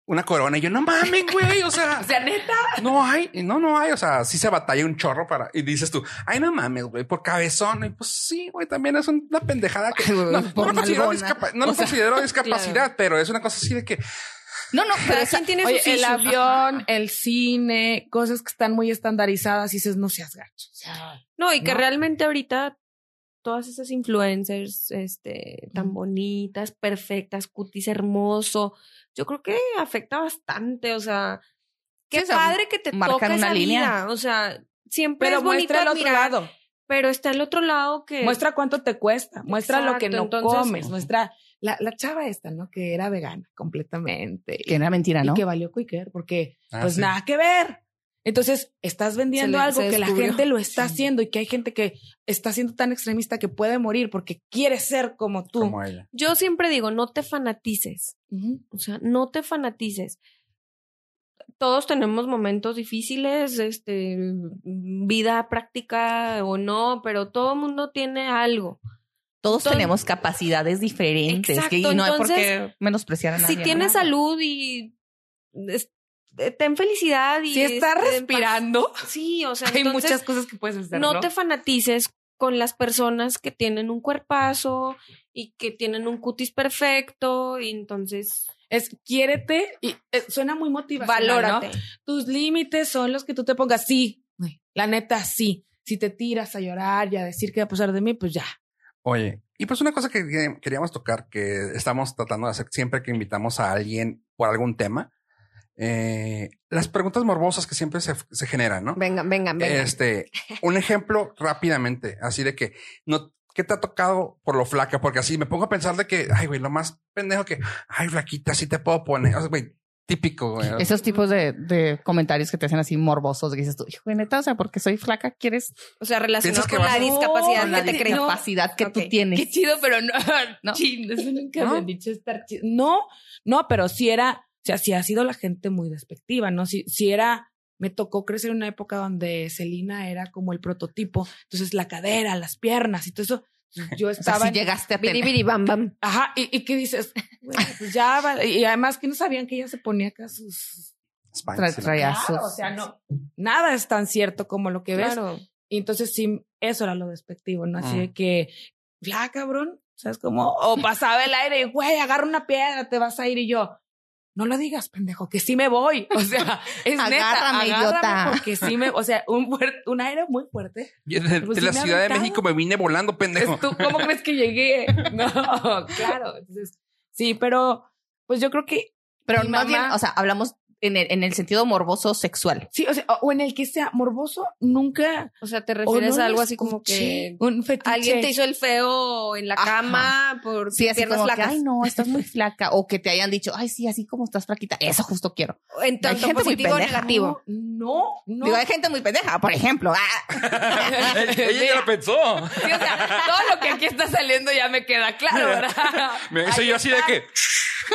una corona. Y yo, no mames, güey, o sea, O sea, neta. no hay, no, no hay, o sea, sí se batalla un chorro para, y dices tú, ay, no mames, güey, por cabezón. Y pues sí, güey, también es una pendejada que no, no por considero, nalgona. discapa- no lo sea, considero discapacidad, pero es una cosa así de que No, no, pero quien tiene Oye, sus el avión, el cine, cosas que están muy estandarizadas y dices, no seas gacho. O sea, No, y que ¿no? realmente ahorita todas esas influencers, este, tan bonitas, perfectas, cutis hermoso, yo creo que afecta bastante, o sea, qué Sí, padre que te marcan toca una esa línea. vida, o sea, siempre pero es bonito muestra el otro lado. pero está el otro lado que Muestra cuánto te cuesta. Muestra lo que no entonces- comes. Muestra la, la chava esta, ¿no? Que era vegana completamente. que era mentira, ¿no? Y que valió Quicker porque Ah, pues sí. nada que ver. Entonces, estás vendiendo le- algo que la gente lo está haciendo y que hay gente que está siendo tan extremista que puede morir porque quiere ser como tú. como ella. yo siempre digo, no te fanatices, o sea, no te fanatices. Todos tenemos momentos difíciles, este, vida práctica o no, pero todo el mundo tiene algo. Todos Entonces- tenemos capacidades diferentes que, y no hay por qué menospreciar a nadie. si ¿no? tienes salud y es- ten felicidad y Si estás este, respirando, sí, o sea, hay entonces, muchas cosas que puedes hacer. no No, te fanatices con las personas que tienen un cuerpazo y que tienen un cutis perfecto y entonces Es quiérete y eh, suena muy motivacional. ¿no? valórate. Tus límites son los que tú te pongas. Sí, la neta, sí. Si te tiras a llorar y a decir qué va a pasar de mí, pues ya. Oye, y pues una cosa que que queríamos tocar, que estamos tratando de hacer siempre que invitamos a alguien por algún tema, eh, las preguntas morbosas que siempre se, se generan, ¿no? Vengan, vengan, vengan. Este, un ejemplo rápidamente, así de que no, ¿qué te ha tocado por lo flaca? Porque así me pongo a pensar de que, ay, güey, lo más pendejo que, ay, flaquita, así te puedo poner, o sea, güey, típico, güey. Esos tipos de, de comentarios que te hacen así morbosos, que dices tú, hijo de neta, o sea, porque soy flaca, quieres o sea, relacionado ¿Piensas que con la a- discapacidad con la que te que tú tienes. Qué chido, pero no. No. Chin, eso nunca ¿No? me han dicho estar chido. No, no, pero sí era, o sea, sí ha sido la gente muy despectiva, ¿no? Si, si era, me tocó crecer en una época donde Celina era como el prototipo. Entonces, la cadera, las piernas y todo eso. Yo O sea, estaba. si en- llegaste a Biri, bam, bam. Ajá, y, y qué dices, Güey, pues ya, y además que no sabían que ella se ponía acá sus. Tra- traía Claro, o sea, no, nada es tan cierto como lo que ves. Y entonces sí, eso era lo despectivo, ¿no? Así Mm. de que, ya, cabrón, ¿sabes cómo? O pasaba el aire y, güey, agarra una piedra, te vas a ir y yo. No lo digas, pendejo, que sí me voy. O sea, es Agárrame, neta, idiota. agárrame porque sí me, o sea, un, un aire muy fuerte. Yo de, Pues de sí la Ciudad de. México me vine volando, pendejo. Tú, ¿Cómo crees que llegué? No, claro. Entonces, sí, pero pues yo creo que Pero Mi más bien, mamá- o sea, hablamos en el, en el sentido morboso sexual. sí, o sea, o en el que sea morboso, nunca. O sea, te o refieres no a algo así como que un fetiche. alguien te hizo el feo en la Ajá. cama por Sí, así piernas como que, ay, no, estás muy flaca. O que te hayan dicho, ay, sí, así como estás flaquita. Eso justo quiero. En tanto gente muy positivo o pendeja. negativo. No, no. Digo, hay gente muy pendeja, por ejemplo. Ah, Ella ya lo pensó. Sí, o sea, todo lo que aquí está saliendo ya me queda claro, ¿verdad? Me Ahí yo así de que.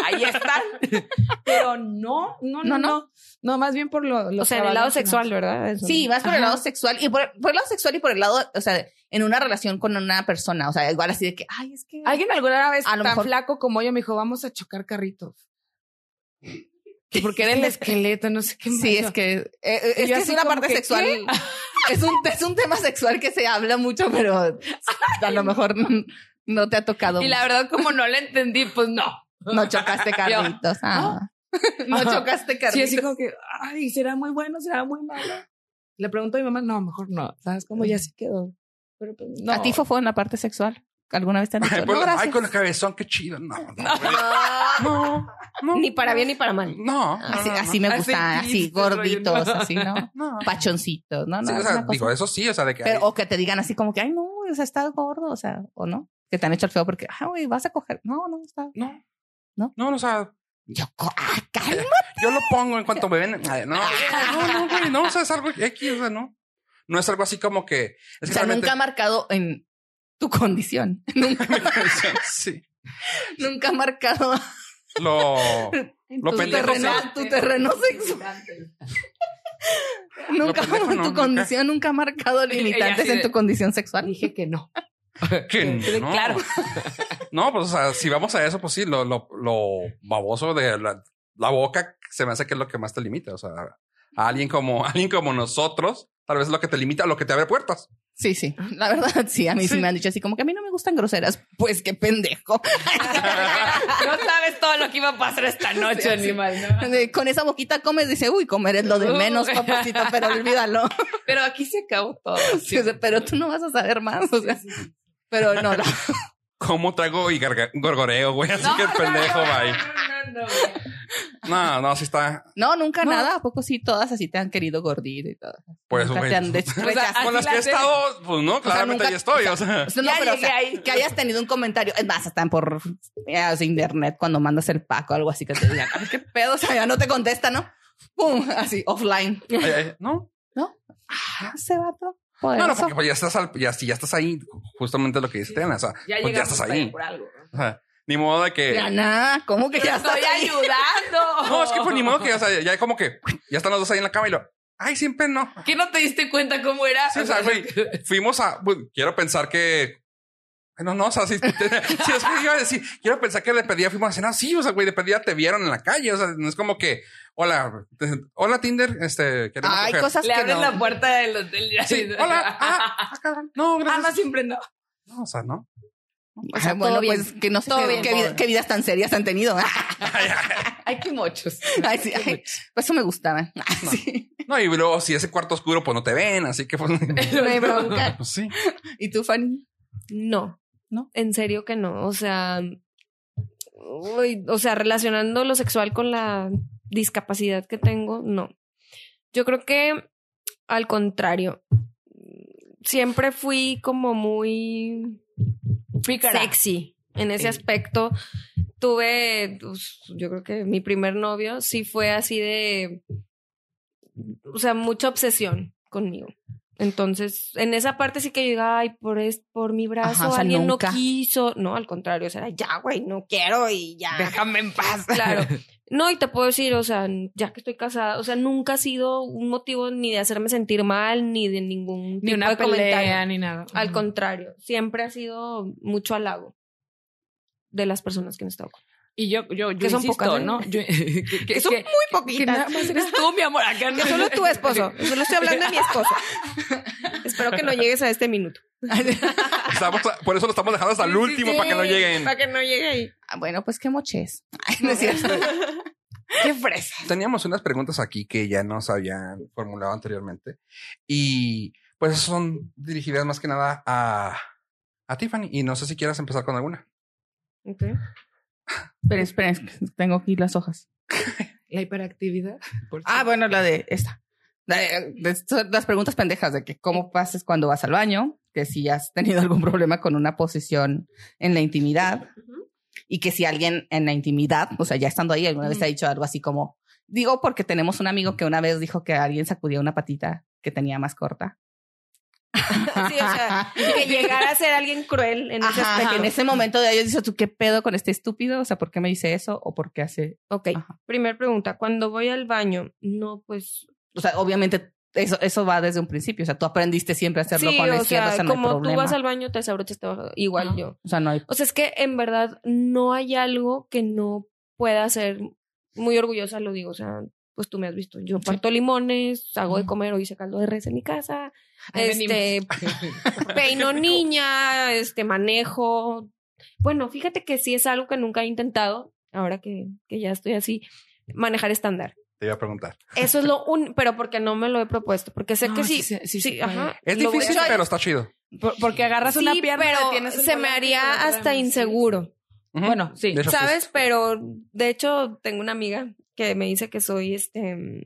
Ahí están. Pero no, no, no, No, no. no. No, más bien por lo. lo O sea, en el lado sexual, ¿verdad? Eso. sí, vas por el lado sexual y por, por el lado sexual y por el lado, o sea, en una relación con una persona. O sea, igual así de que, ay, es que. Alguien alguna vez A lo tan mejor- flaco como yo me dijo, vamos a chocar carritos. Que porque era el esqueleto, no sé qué. Sí, más. es que, eh, eh, es, que es una parte que, sexual. ¿qué? Es un, es un tema sexual que se habla mucho, pero a lo mejor no te ha tocado. Y la verdad, como no le entendí, pues no. No chocaste carritos. Ah. No Ajá. chocaste Sí, carritos. así como que, ay, será muy bueno, será muy malo. Le pregunto a mi mamá, no, mejor no. ¿Sabes cómo ya se quedó? Pero pues, no. ¿A ti fue en la parte sexual? ¿Alguna vez te han dicho? Ay, No, pues, ay, gracias. con el cabezón, qué chido. No, no, no, no. Ni para bien ni para mal. No, no, Así, no, no. así me Así gusta, así rollo, gorditos, así, ¿no? No. Pachoncitos, ¿no? no Sí, o es sea, digo, eso sí, o sea, de que. Pero, ay, o que te digan así como que, ay, no, o sea, estás gordo, o sea, o no. Que te han hecho el feo porque, ay, güey, vas a coger. No, no, está. no. ¿No? No, o sea, Yo, co- ah, calma. yo lo pongo en cuanto me ven. Ay, No, no, no, güey, no, o sea, es algo X, o sea, no. No es algo así como que. O Es que sea, realmente- nunca ha marcado en tu condición. Nunca, sí. nunca ha marcado Lo. en Lo tu, pendejo terreno, sí. tu terreno sexual. Nunca, pendejo en no, tu nunca. condición, nunca ha marcado limitantes en tu condición sexual. Dije que no. Que no. Claro. No, pues, o sea, si vamos a eso, pues sí, lo, lo, lo baboso de la, la boca se me hace que es lo que más te limita. O sea, a alguien como, alguien como nosotros, tal vez es lo que te limita, lo que te abre puertas. Sí, sí. La verdad, sí. A mí sí. Sí. me han dicho así como que a mí no me gustan groseras. Pues qué pendejo. No sabes todo lo que iba a pasar esta noche, Sí, animal. ¿no? Con esa boquita comes, dice, uy, comer es lo de menos, papacito, pero olvídalo. Pero aquí se acabó todo. Sí, o sea, pero tú no vas a saber más. O sea, pero no, no. ¿Cómo traigo y garga- gorgoreo, güey? Así que el pendejo, bye. No, no, no. No, no, sí está. No, nunca No. nada. ¿A poco sí todas así te han querido gordito y todo? Por eso, Nunca güey. te han sea. Con las la que he estado, pues no, claramente nunca- ahí estoy. O sea, No, pero o ahí. que hayas tenido un comentario, es más, están por ya, o sea, internet cuando mandas el pack o algo así que te digan, "Ay, qué pedo, o sea, ya no te contesta, ¿no? Pum, así, offline. ay, ay, no, Ah, ese vato. No, no, poderoso. porque pues ya estás, al, ya, si ya estás ahí, justamente lo que dice Tena, o sea, Ya pues ya estás ahí por algo. O sea, ni modo de que. Ya nada, ¿cómo que Te ya estoy estás ahí? ayudando. No, es que pues ni modo que, o sea, ya como que ya están los dos ahí en la cama y lo. Ay, siempre no. ¿Qué no te diste cuenta cómo era? Sí, o sea, güey, fuimos a. pues, quiero pensar que. No, no, o sea, sí, sí, es que iba a decir, quiero pensar que le pedía, fuimos a cenar. Sí, o sea, güey, de pedía te vieron en la calle. O sea, no es como que, hola, hola Tinder, este, queremos Hay coger. cosas Le que abres no. la puerta del hotel. ya. Sí, hola, ah, ah, cabrón. No, Ah, gracias. no, siempre no. No, o sea, no. O sea, todo bueno, bien. pues que no sé qué, vida- vidas tan serias han tenido. Ay, qué mochos. Ay, sí, ay, pues eso me gustaba. Sí. No, y luego si ese cuarto oscuro, pues no te ven, así que pues. No hay bronca. pues sí. ¿Y tú, Fanny? No. ¿No? En serio que no. O sea, uy, o sea, relacionando lo sexual con la discapacidad que tengo, no. Yo creo que al contrario. Siempre fui como muy Pícara. sexy en ese Sí. aspecto. Tuve, pues, yo creo que mi primer novio sí fue así de, o sea, mucha obsesión conmigo. Entonces, en esa parte sí que yo diga, ay, por, es, por mi brazo Ajá, o sea, alguien nunca. no quiso. No, al contrario, o sea, ya, güey, no quiero y ya. Déjame en paz. Claro. No, y te puedo decir, o sea, ya que estoy casada, o sea, nunca ha sido un motivo ni de hacerme sentir mal, ni de ningún Ni tipo una de comentario. pelea, ni nada. Al contrario, siempre ha sido mucho halago de las personas que han estado con. Y yo, yo, yo Que son insisto, pocas, ¿eh? ¿no? Yo, que, que- son que- muy que nada más eres tú, mi amor. Acá no. Que solo tu esposo. Solo estoy hablando de mi esposo. Espero que no llegues a este minuto. Estamos, por eso lo estamos dejando hasta el último sí. para que no lleguen. Para que no llegue ahí. Ah, bueno, pues qué moches. Ay, no es cierto. Qué fresa. Teníamos unas preguntas aquí que ya nos habían formulado anteriormente y pues son dirigidas más que nada a, a Tiffany y no sé si quieras empezar con alguna. Ok. Esperen, esperen, tengo aquí las hojas. La hiperactividad. por Ah, bueno, la de esta. La de- de- son las preguntas pendejas de que cómo pases cuando vas al baño, que si has tenido algún problema con una posición en la intimidad y que si alguien en la intimidad, o sea, ya estando ahí, alguna vez te ha dicho algo así como, digo porque tenemos un amigo que una vez dijo que alguien sacudía una patita que tenía más corta. Sí, o sea, que llegara a ser alguien cruel en ese Ajá, aspecto. que en ese momento de ellos dice, ¿tú qué pedo con este estúpido? O sea, ¿por qué me dice eso? ¿O por qué hace? Ok, Ajá. primer pregunta. Cuando voy al baño, no, pues O sea, obviamente eso, eso va desde un principio. O sea, tú aprendiste siempre a hacerlo sí, con la o izquierda, sea, o sea, no hay como tú vas al baño, te desabrochas, igual Ajá. yo. O sea, no hay O sea, es que en verdad no hay algo que no pueda ser muy orgullosa, lo digo. O sea, pues tú me has visto. Yo parto limones, hago de comer o hice caldo de res en mi casa, Ahí este, peino niña, este, manejo. Bueno, fíjate que sí es algo que nunca he intentado, ahora que, que ya estoy así, manejar estándar. Te iba a preguntar. Eso es lo un, pero porque no me lo he propuesto, porque sé No, que sí sí, sí sí, ajá. Es difícil, pero está chido. Por- porque agarras una pierna, pero se me haría hasta inseguro. Bueno, sí. Hecho, ¿Sabes? Pero de hecho tengo una amiga que me dice que soy este mm,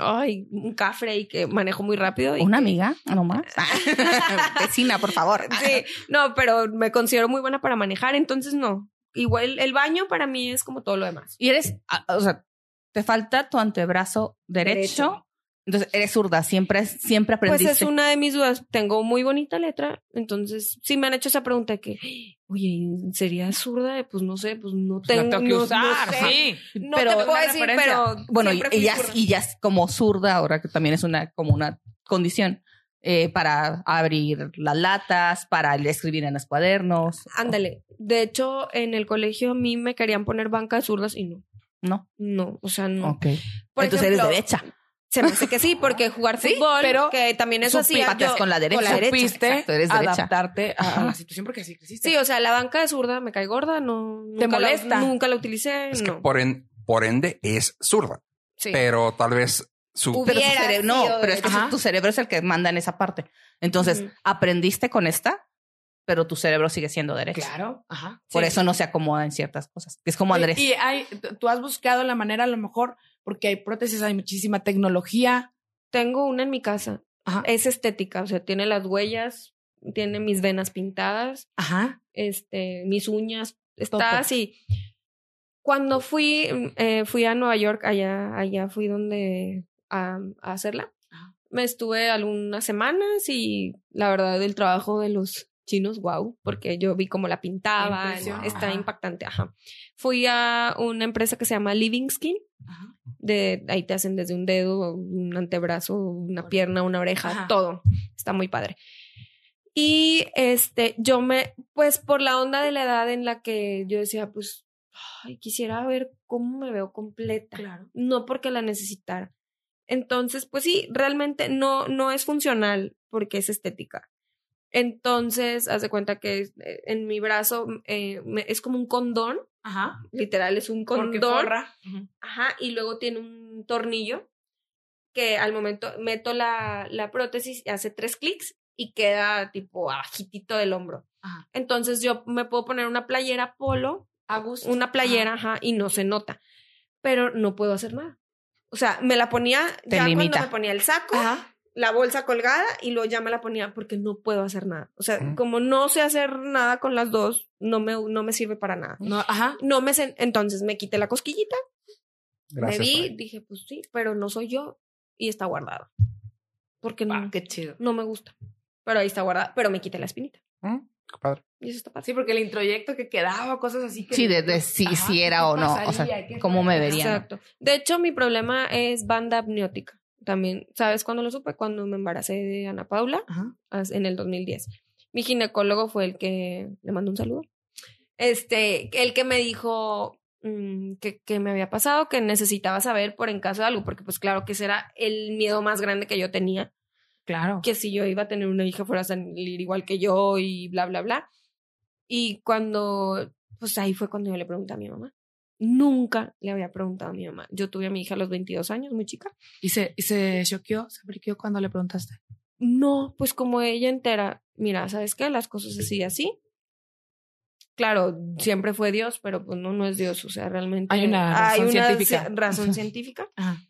ay, un cafre y que manejo muy rápido. Y una que- amiga, no más. Vecina, por favor. Sí, no, pero me considero muy buena para manejar, entonces no. Igual el baño para mí es como todo lo demás. Y eres, ah, o sea, te falta tu antebrazo derecho. Derecho. Entonces eres zurda, siempre, siempre Pues aprendiste. es una de mis dudas. Tengo muy bonita letra, entonces sí me han hecho esa pregunta de que, oye, ¿sería zurda? Pues no sé, pues no La tengo, tengo que no- no usar, sé. sí. No Pero- te puedo decir, pero Bueno, y, siempre y ya, zurda. y ya es como zurda, ahora que también es una, como una condición eh, para abrir las latas, para escribir en los cuadernos. Ándale. De hecho, en el colegio a mí me querían poner banca de zurdas y no. No. No, o sea, no. Ok. Por Entonces ejemplo, eres derecha. Se me hace que sí, porque jugar Sí, fútbol, pero que también eso hacía yo- con la derecha. con la derecha, Supiste exacto, eres derecha. adaptarte a, la situación porque así creciste. Sí, o sea, la banca de zurda me cae gorda, no. ¿Te nunca la- molesta? nunca la utilicé, Es que por, en- por ende es zurda, Sí. pero tal vez su... Pero cerebro, no, pero es que tu cerebro es el que manda en esa parte. Entonces, aprendiste con esta, pero tu cerebro sigue siendo derecho. Claro, ajá. Por Sí. eso no se acomoda en ciertas cosas. Es como Andrés. Y, y hay, tú has buscado la manera a lo mejor porque hay prótesis, hay muchísima tecnología. Tengo una en mi casa. Ajá. Es estética, o sea, tiene las huellas, tiene mis venas pintadas, Ajá. este, mis uñas, está Todo. así. Cuando fui, eh, fui a Nueva York, allá, allá fui donde a, a hacerla. Ajá. Me estuve algunas semanas y la verdad el trabajo de los chinos, wow, porque yo vi cómo la pintaba, Impresión. está Ajá. impactante, ajá. Fui a una empresa que se llama Living Skin, Ajá. de ahí te hacen desde un dedo, un antebrazo, una pierna, una oreja, Ajá. todo. Está muy padre. Y este, yo me, pues por la onda de la edad en la que yo decía, pues, ay, quisiera ver cómo me veo completa. Claro. No porque la necesitara. Entonces, pues sí, realmente no, no es funcional porque es estética. Entonces, haz de cuenta que eh, en mi brazo eh, me- es como un condón, Ajá. literal, es un Porque condón. Ajá, y luego tiene un tornillo que al momento meto la, la prótesis y hace tres clics y queda tipo abajitito del hombro. Ajá. Entonces yo me puedo poner una playera polo, A gusto. una playera, ajá, y no se nota. Pero no puedo hacer nada. O sea, me la ponía Te ya limita. cuando me ponía el saco, Ajá. La bolsa colgada y luego ya me la ponía porque no puedo hacer nada. O sea, como no sé hacer nada con las dos, no me, no me sirve para nada. No, ajá. No me sen- entonces me quité la cosquillita Gracias. me vi, dije, pues sí, pero no soy yo y está guardado. Porque no, qué chido. no me gusta. Pero ahí está guardada, pero me quité la espinita. Mm, qué padre. Y eso está padre. Sí, porque el introyecto que quedaba, cosas así que. Sí, de, de si, Ajá, si ¿qué era o no. O sea, ¿Qué cómo me. ¿no? Exacto. De hecho, mi problema es banda amniótica. También, ¿sabes cuándo lo supe? Cuando me embaracé de Ana Paula Ajá. en el 2010. Mi ginecólogo fue el que le mandó un saludo. Este, el que me dijo mm, que, que me había pasado, que necesitaba saber por en caso de algo, porque pues claro que ese era el miedo más grande que yo tenía. Claro. que si yo iba a tener una hija fuera a salir igual que yo y bla, bla, bla. Y cuando, pues ahí fue cuando yo le pregunté a mi mamá. Nunca le había preguntado a mi mamá. Yo tuve a mi hija a los 22 años, muy chica. Y se, y se choqueó, se friqueó cuando le preguntaste. No, pues como ella entera, mira, ¿sabes qué? Las cosas así y así. Claro, siempre fue Dios, pero pues no, no es Dios. O sea, realmente Hay una razón científica. ci- razón científica. Ajá.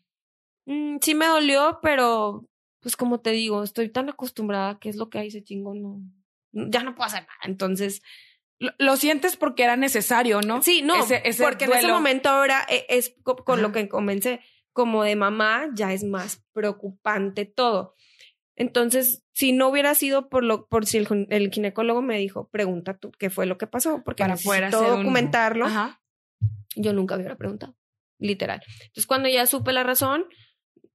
Mm, sí me dolió, pero pues como te digo, estoy tan acostumbrada que es lo que hay ese chingo, no. Ya no puedo hacer nada. Entonces, Lo, lo sientes porque era necesario, ¿no? sí, no, Ese- ese porque en ese momento ahora e- es co- con lo que comencé, como de mamá, ya es más preocupante todo. Entonces, si no hubiera sido por lo, por si el, gin- el ginecólogo me dijo, pregunta tú qué fue lo que pasó, porque Para necesito poder hacer un- documentarlo, Ajá. yo nunca hubiera preguntado, literal. Entonces, cuando ya supe la razón,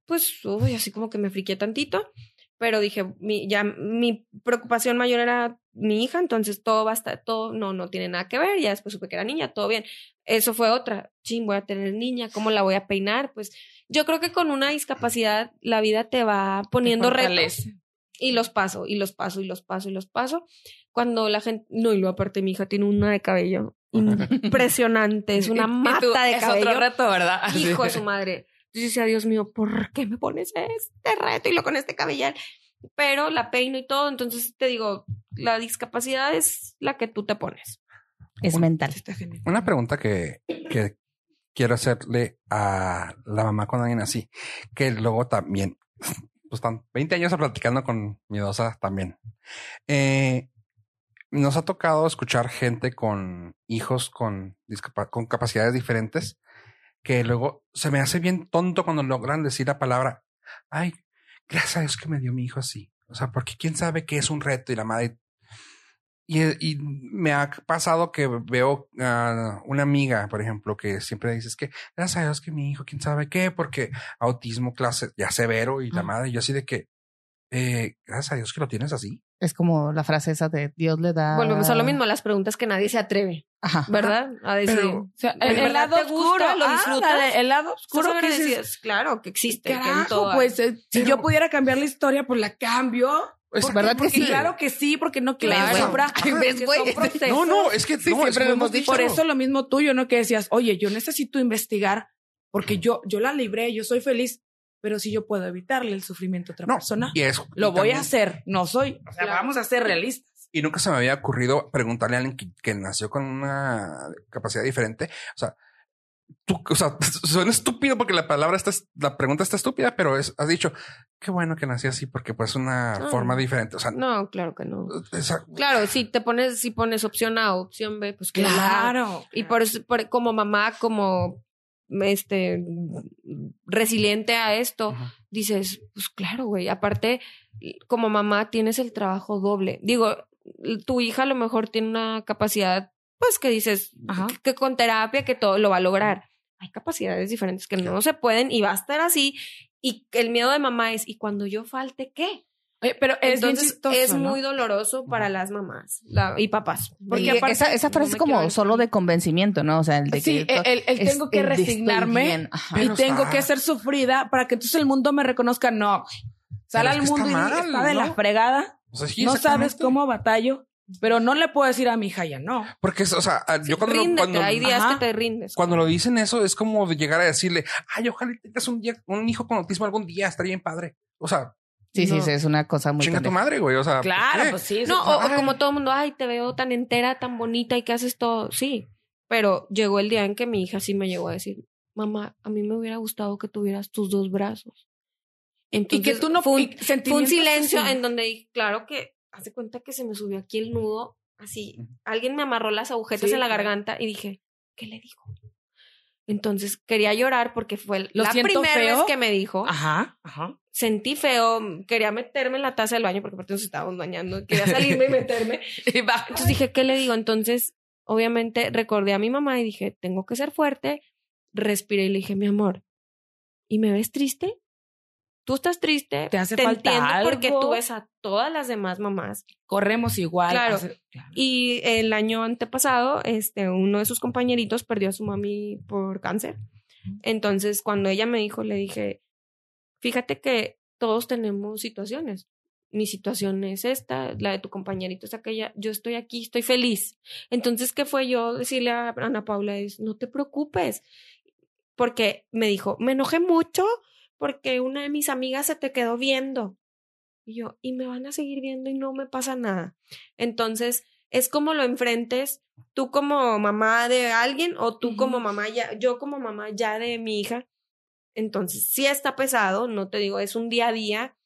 pues, uy, así como que me friqué tantito, pero dije, mi, ya mi preocupación mayor era mi hija, entonces todo va a estar, todo no, no tiene nada que ver, ya después supe que era niña, todo bien. Eso fue otra, chin, voy a tener niña, ¿cómo la voy a peinar? Pues yo creo que con una discapacidad la vida te va poniendo retos Fortalece. y los paso, y los paso, y los paso, y los paso. Cuando la gente, no, y luego aparte mi hija tiene una de cabello impresionante, es una mata tú, de es cabello. otro reto, ¿verdad? Hijo de su madre. Yo decía, Dios mío, ¿por qué me pones este reto y lo con este cabellar? Pero la peino y todo, entonces te digo, la discapacidad es la que tú te pones. Es mental. Una pregunta que, que quiero hacerle a la mamá con alguien así, que luego también, pues están 20 años platicando con mi dosa también. Eh, nos ha tocado escuchar gente con hijos con, con capacidades diferentes que luego se me hace bien tonto cuando logran decir la palabra, ay, gracias a Dios que me dio mi hijo así. O sea, porque quién sabe qué es un reto y la madre y, y me ha pasado que veo a una amiga, por ejemplo, que siempre dice es que gracias a Dios que mi hijo, quién sabe qué, porque autismo clase ya severo y la madre, yo así de que eh, gracias a Dios que lo tienes así. Es como la frase esa de Dios le da. Volvemos a lo mismo, las preguntas que nadie se atreve, Ajá. ¿verdad? A decir, Pero- O sea, ¿De el, lado gusta? oscuro, ¿Lo ah, disfrutas? dale, el lado oscuro que que dices, claro que existe. que en carajo, todo hay. pues eh, si Pero- yo pudiera cambiar la historia, pues la cambio. Pues, Porque- ¿verdad que sí? Claro que sí, porque no quiero Claro. que. No, no, es que Sí, no, es siempre que lo hemos dicho. Por eso lo mismo tuyo, ¿no? Que decías, oye, yo necesito investigar porque yo, yo la libré, yo soy feliz, pero si yo puedo evitarle el sufrimiento a otra No, persona, y es lo y voy a hacer. No soy, o sea, Claro. vamos a ser realistas. Y nunca se me había ocurrido preguntarle a alguien que, que nació con una capacidad diferente. O sea, tú, o sea, suena estúpido porque la palabra está, la pregunta está estúpida, pero es, has dicho, qué bueno que nací así porque pues una Ah. forma diferente. O sea, No, claro que no. esa- Claro, si te pones, si pones opción A, opción B, pues claro. Y por eso, por- como mamá, como este resiliente a esto, dices, pues claro, güey. Aparte, como mamá tienes el trabajo doble. Digo, tu hija a lo mejor tiene una capacidad, pues que dices, Ajá. que con terapia que todo lo va a lograr. Hay capacidades diferentes que no se pueden y va a estar así. Y el miedo de mamá es, ¿y cuando yo falte qué? Oye, pero es Entonces chistoso, es ¿no? muy doloroso para las mamás la- y papás. Porque Y aparte, esa, frase es como solo de convencimiento, ¿no? O sea, el de Sí, que el, el es- tengo que resignarme y tengo está- que ser sufrida para que entonces el mundo me reconozca. No, es al está mundo y mal, está de la ¿no? fregada. o sea, sí, no sabes cómo batallo, pero no le puedo decir a mi hija ya no. Porque, es- o sea, yo cuando, lo- Ríndete, cuando, hay días Ajá. que te rindes. cuando lo dicen eso es como de llegar a decirle, ay, ojalá tengas un día, un hijo con autismo algún día, estaría bien padre. O sea, Sí, sí, no. sí, es una cosa muy chinga tu madre, güey. O sea, ¿por Claro, pues sí. No, o, como todo el mundo, ay, te veo tan entera, tan bonita y que haces todo. Sí, pero llegó el día en que mi hija sí me llegó a decir, mamá, a mí me hubiera gustado que tuvieras tus dos brazos. y Entonces, que tú no fue un, y fue un silencio así. en donde dije, claro que hace cuenta que se me subió aquí el nudo, así. Alguien me amarró las agujetas Sí, en la garganta y dije, ¿qué le digo? Entonces quería llorar porque fue Lo la primera feo. vez que me dijo. Ajá, ajá. Sentí feo, quería meterme en la taza del baño porque aparte nos estábamos bañando, quería salirme y meterme. Y va. Entonces dije, ¿qué le digo? Entonces, obviamente, recordé a mi mamá y dije, tengo que ser fuerte. Respiré y le dije, mi amor, ¿y me ves triste? Tú estás triste. Te hace falta entiendo porque algo. tú ves a todas las demás mamás. Corremos igual. Claro. hace- claro. Y el año antepasado, este, uno de sus compañeritos perdió a su mami por cáncer. Entonces, cuando ella me dijo, le dije, fíjate que todos tenemos situaciones. mi situación es esta, la de tu compañerito es aquella, yo estoy aquí, estoy feliz. Entonces, ¿qué fue yo decirle a Ana Paula? Es, no te preocupes, porque me dijo, me enojé mucho porque una de mis amigas se te quedó viendo. Y yo, y me van a seguir viendo y no me pasa nada. Entonces, es como lo enfrentes tú como mamá de alguien o tú como mamá ya, yo como mamá ya de mi hija. Entonces, sí está pesado, no te digo, es un día a día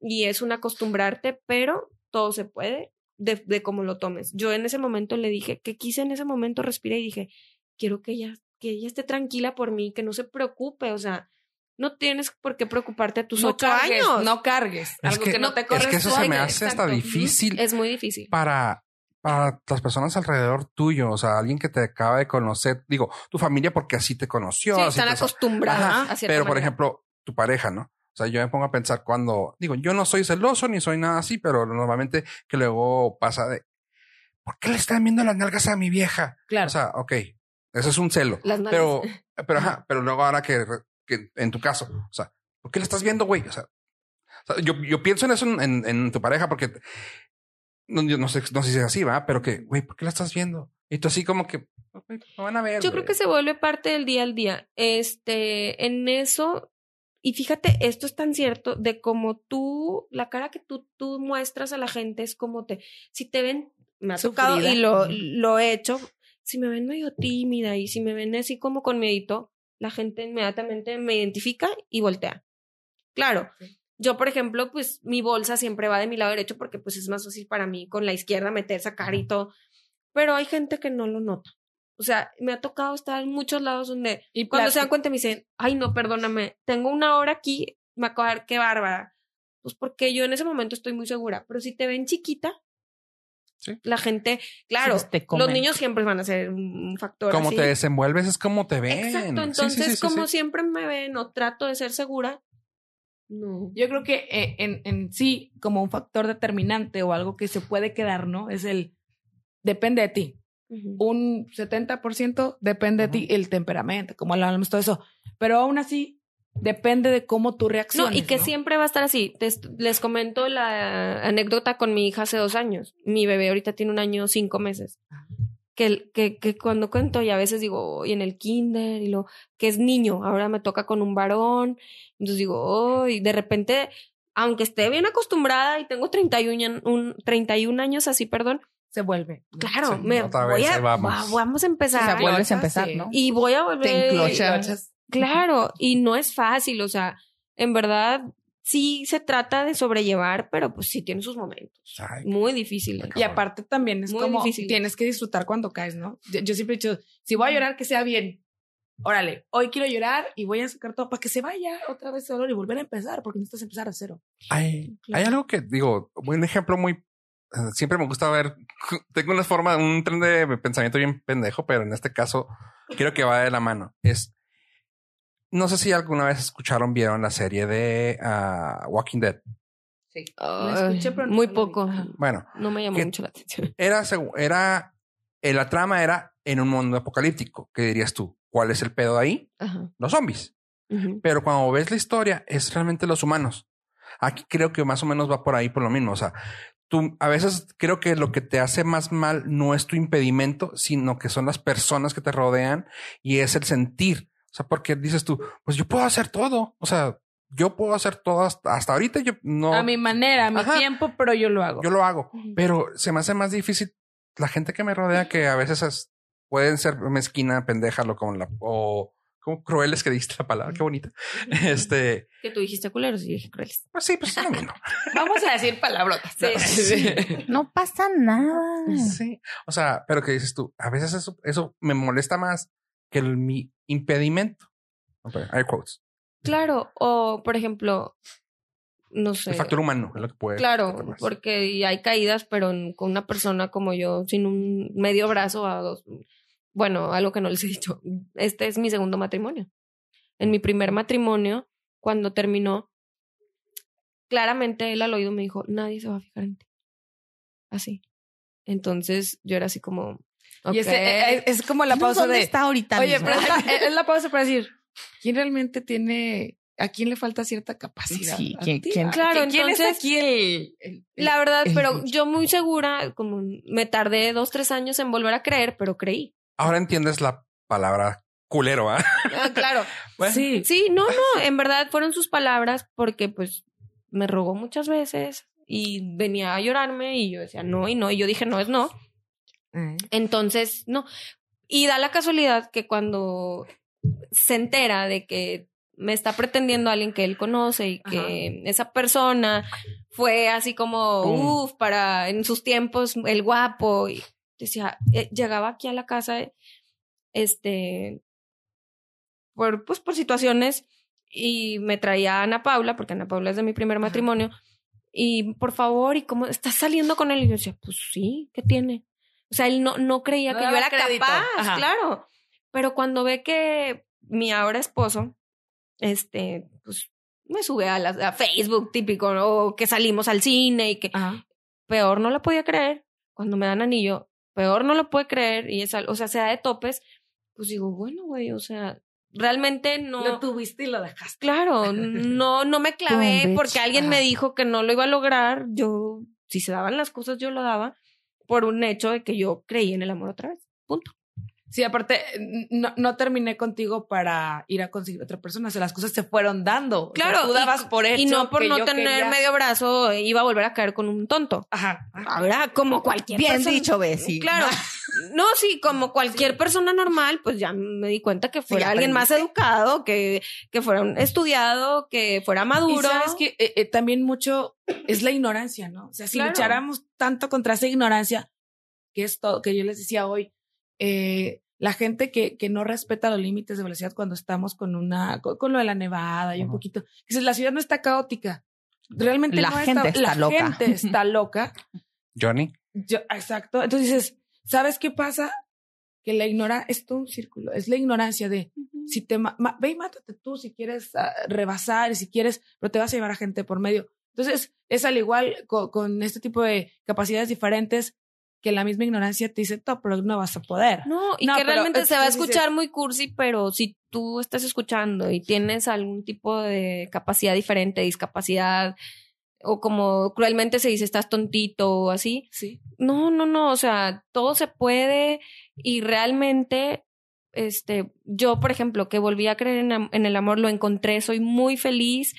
y es un acostumbrarte, pero todo se puede de, de cómo lo tomes. Yo en ese momento le dije que quise en ese momento respiré y dije, quiero que ella, que ella esté tranquila por mí, que no se preocupe, o sea, no tienes por qué preocuparte a tus no ocho cargues, años. No cargues. Es algo que- que, no te Es corresponde. que eso se me hace hasta difícil Es muy difícil. para, para las personas alrededor tuyo. O sea, alguien que te acaba de conocer, digo, tu familia porque así te conoció. Sí, así están acostumbradas Ajá, a cierta Pero, por ejemplo, tu pareja, ¿no? O sea, yo me pongo a pensar cuando, digo, yo no soy celoso ni soy nada así, pero normalmente que luego pasa de, ¿por qué le están viendo las nalgas a mi vieja? Claro. O sea, ok, eso es un celo. Las nalgas. Pero, pero, ajá, pero luego ahora que, que en tu caso, o sea, ¿por qué le estás viendo, güey? O sea, o sea, yo, yo pienso en eso en, en- en tu pareja porque no, yo no sé, no sé si es así, va, pero que, güey, ¿por qué la estás viendo? Y tú así como que, "Güey, no van a ver. Yo güey". creo que se vuelve parte del día al día. Este, en eso, y fíjate, esto es tan cierto de como tú, la cara que tú, tú muestras a la gente es como te, si te ven, me ha tocado y lo, lo he hecho, si me ven medio tímida y si me ven así como con miedito, la gente inmediatamente me identifica y voltea. Claro. Yo, por ejemplo, pues mi bolsa siempre va de mi lado derecho porque pues es más fácil para mí con la izquierda meter, sacar y todo. Pero hay gente que no lo nota. O sea, me ha tocado estar en muchos lados donde Y cuando plati- se dan cuenta me dicen, ay no, perdóname, tengo una hora aquí, me acabo de dar, qué bárbara. Pues porque yo en ese momento estoy muy segura, pero si te ven chiquita, Sí. la gente, claro, los niños siempre van a ser un factor. Como así. te desenvuelves es como te ven. Exacto, Sí, sí, entonces sí, sí, como sí. siempre me ven o trato de ser segura, no. Yo creo que eh, en, en sí, como un factor determinante o algo que se puede quedar, ¿no? Es el depende de ti. Ujú. Un 70% depende de ti, el temperamento, como hablamos todo eso. Pero aún así, depende de cómo tú No, reacciones. y que siempre va a estar así. Te- les comento la anécdota con mi hija hace dos años. Mi bebé ahorita tiene un año cinco meses. Que, que, que cuando cuento y a veces digo, y en el kinder, y lo que es niño, ahora me toca con un varón. Entonces digo, oh, y de repente, aunque esté bien acostumbrada y tengo 31, años- un, 31 años así, perdón, Se vuelve. claro, Sí, me otra voy vez, a, vamos. va- vamos a empezar. O sea, vuelves a empezar, sí. ¿no? y voy a Te volver. enclochas. Claro, y no es fácil, o sea, en verdad sí se trata de sobrellevar, pero pues sí tiene sus momentos. Ay, Muy difíciles. Y aparte también es Muy como difícil. tienes que disfrutar cuando caes, ¿no? Yo, yo siempre he dicho, si voy a llorar, que sea bien. Órale, hoy quiero llorar y voy a sacar todo para que se vaya otra vez el dolor y volver a empezar, porque necesitas empezar a cero. Hay, Claro. hay algo que digo, un ejemplo muy, eh, siempre me gusta ver, tengo una forma, un tren de pensamiento bien pendejo, pero en este caso quiero que vaya de la mano. Es, no sé si alguna vez escucharon, vieron la serie de ah, Walking Dead. La escuché, pero no muy poco. Bueno, No me llamó ¿Qué- mucho la atención. era, era, eh, la trama era en un mundo apocalíptico. ¿Qué dirías tú? ¿Cuál es el pedo ahí? Ajá. Los zombies. Pero cuando ves la historia, es realmente los humanos. Aquí creo que más o menos va por ahí por lo mismo. O sea, tú a veces creo que lo que te hace más mal no es tu impedimento, sino que son las personas que te rodean y es el sentir. O sea, porque dices tú, pues yo puedo hacer todo. O sea, yo puedo hacer todo hasta, hasta ahorita. Yo no, A mi manera, a mi Ajá. tiempo, pero yo lo hago. yo lo hago, pero se me hace más difícil la gente que me rodea que a veces es- pueden ser mezquina, pendeja, lo como la o como crueles que diste la palabra, qué bonita. Este, Que tú dijiste culeros y yo dije crueles. pues sí, pues es lo mismo. Vamos a decir palabrotas. Sí. No pasa nada. Sí. O sea, pero que dices tú, a veces eso, eso me molesta más que el, mi impedimento. Ok, Air quotes. Claro, o por ejemplo, no sé. El factor humano es lo que puede. Claro, porque hay caídas, pero en- con una persona como yo, sin un medio brazo a dos. Bueno, algo que no les he dicho. Este es mi segundo matrimonio. En mi primer matrimonio, cuando terminó, claramente él al oído me dijo, nadie se va a fijar en ti. Así. Entonces yo era así como... Y ese- ok. es, es como la pausa ¿Dónde de. está ahorita Oye, mismo? pero es la, es la pausa para decir, ¿quién realmente tiene a quién le falta cierta capacidad. Sí, ¿A ¿quién- quién- ¿A- Claro, ¿quién es entonces- aquí el, el- el- La verdad, el pero yo muy segura, como me tardé dos, tres años en volver a creer, pero creí. Ahora entiendes la palabra culero, ¿ah? Ah, claro. Bueno, Sí, Sí, no, no, en verdad fueron sus palabras porque pues me rogó muchas veces y venía a llorarme y yo decía no y no y yo dije no es no. Eh, Entonces, no. Y da la casualidad que cuando se entera de que me está pretendiendo alguien que él conoce y que esa persona fue así como, uff, para en sus tiempos el guapo. Y decía, eh, llegaba aquí a la casa, eh, este, por, pues por situaciones y me traía a Ana Paula, porque Ana Paula es de mi primer matrimonio, y por favor, ¿y cómo estás saliendo con él? Y yo decía, pues sí, ¿qué tiene? O sea, él no, no creía No que yo era crédito. capaz, Ajá. claro. Pero cuando ve que mi ahora esposo, este, pues me sube a, la, a Facebook típico, ¿no? o que salimos al cine y que Ajá. peor no lo podía creer cuando me dan anillo, peor no lo puede creer y es, o sea, se da de topes, pues digo, bueno, güey, o sea, realmente no. Lo tuviste y lo dejaste. Claro, no, no me clavé porque alguien Ajá. me dijo que no lo iba a lograr. Yo, si se daban las cosas, yo lo daba por un hecho de que yo creí en el amor otra vez. Punto. Sí, aparte, no, no terminé contigo para ir a conseguir otra persona. O sea, las cosas se fueron dando. O sea, Claro, tú dabas y, por hecho y no por que no tener quería- medio brazo iba a volver a caer con un tonto. Ajá. Ahora, como cualquier Bien persona- dicho, Bessie. Claro. No, sí, como cualquier persona normal, pues ya me di cuenta que fuera alguien más educado, que, que fuera un estudiado, que fuera Y maduro. sabes que eh, eh, también mucho es la ignorancia, ¿no? O sea, si Claro. lucháramos tanto contra esa ignorancia, que es todo, que yo les decía hoy, eh, la gente que, que no respeta los límites de velocidad cuando estamos con una, con, con lo de la nevada y un poquito, dices, la ciudad no está caótica. Realmente La no gente está la loca. gente está loca. Johnny. Yo- exacto. Entonces dices, ¿sabes qué pasa? Que la ignora es todo un círculo, es la ignorancia de si te ma- ma- ve y mátate tú si quieres ah, rebasar, si quieres, pero te vas a llevar a gente por medio. Entonces, es al igual co- con, este tipo de capacidades diferentes que la misma ignorancia te dice, "No, pero no vas a poder. No, y No, que realmente se va a escuchar muy cursi, pero si tú estás escuchando y tienes algún tipo de capacidad diferente, discapacidad, o como cruelmente se dice, estás tontito o así. Sí. No, no, no, o sea, todo se puede y realmente, este, yo, por ejemplo, que volví a creer en, en el amor, lo encontré, soy muy feliz,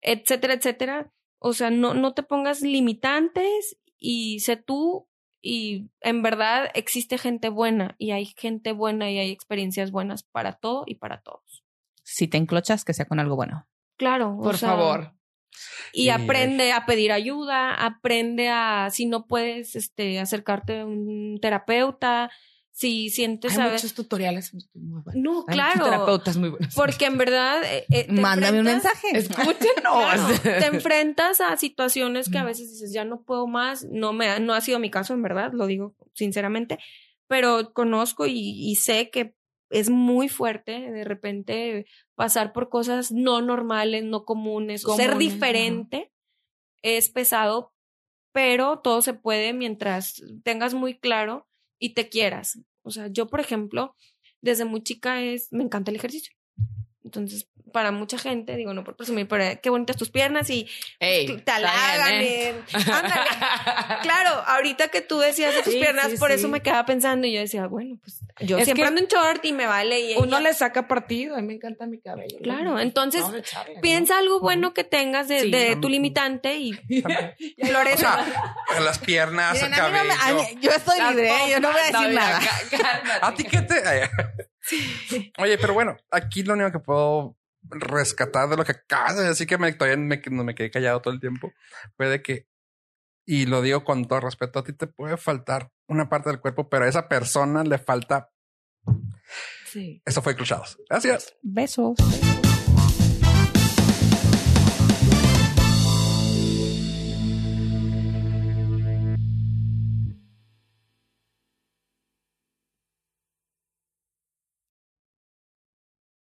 etcétera, etcétera. O sea, no, no te pongas limitantes y sé tú y en verdad existe gente buena y hay gente buena y hay experiencias buenas para todo y para todos. Si te enclochas, que sea con algo bueno. Claro, o Por sea, favor. Y Sí, aprende a pedir ayuda, aprende a, si no puedes, este, acercarte a un terapeuta, si sientes, Hay ¿sabes? muchos tutoriales muy buenos. No, Hay claro. terapeutas muy buenos. Porque en verdad. eh, eh, Mándame un mensaje. Escúchenos. Claro, te enfrentas a situaciones que a veces dices, ya no puedo más. No, me ha, no ha sido mi caso, en verdad, lo digo sinceramente. Pero conozco y, y sé que es muy fuerte de repente pasar por cosas no normales, no comunes, ser diferente. Es pesado, pero todo se puede mientras tengas muy claro y te quieras. O sea, yo, por ejemplo, desde muy chica es, me encanta el ejercicio. Entonces, para mucha gente, digo, no por presumir, pero qué bonitas tus piernas y Ey, te halagan. bien, ¿eh? Ándale. Claro, ahorita que tú decías de tus Sí, piernas, sí, por sí. eso me quedaba pensando y yo decía, bueno, pues yo Es siempre ando en short y me vale. Y Uno ella- le saca partido. A mí me encanta mi cabello. Claro, ¿no? entonces. Piensa algo bueno que tengas de, Sí. de tu limitante y O sea, las piernas, el Miren, a mí no me- cabello. a mí- yo estoy libre, ¿eh? yo no voy a decir mira, nada. ¿A ti qué te...? Ay. Oye, pero bueno, aquí lo único que puedo rescatar de lo que acabas de decir que me, todavía me, no me quedé callado todo el tiempo fue de que, y lo digo con todo respeto, a ti te puede faltar una parte del cuerpo, pero a esa persona le falta... Sí. Eso fue Cruzados. Gracias. Besos.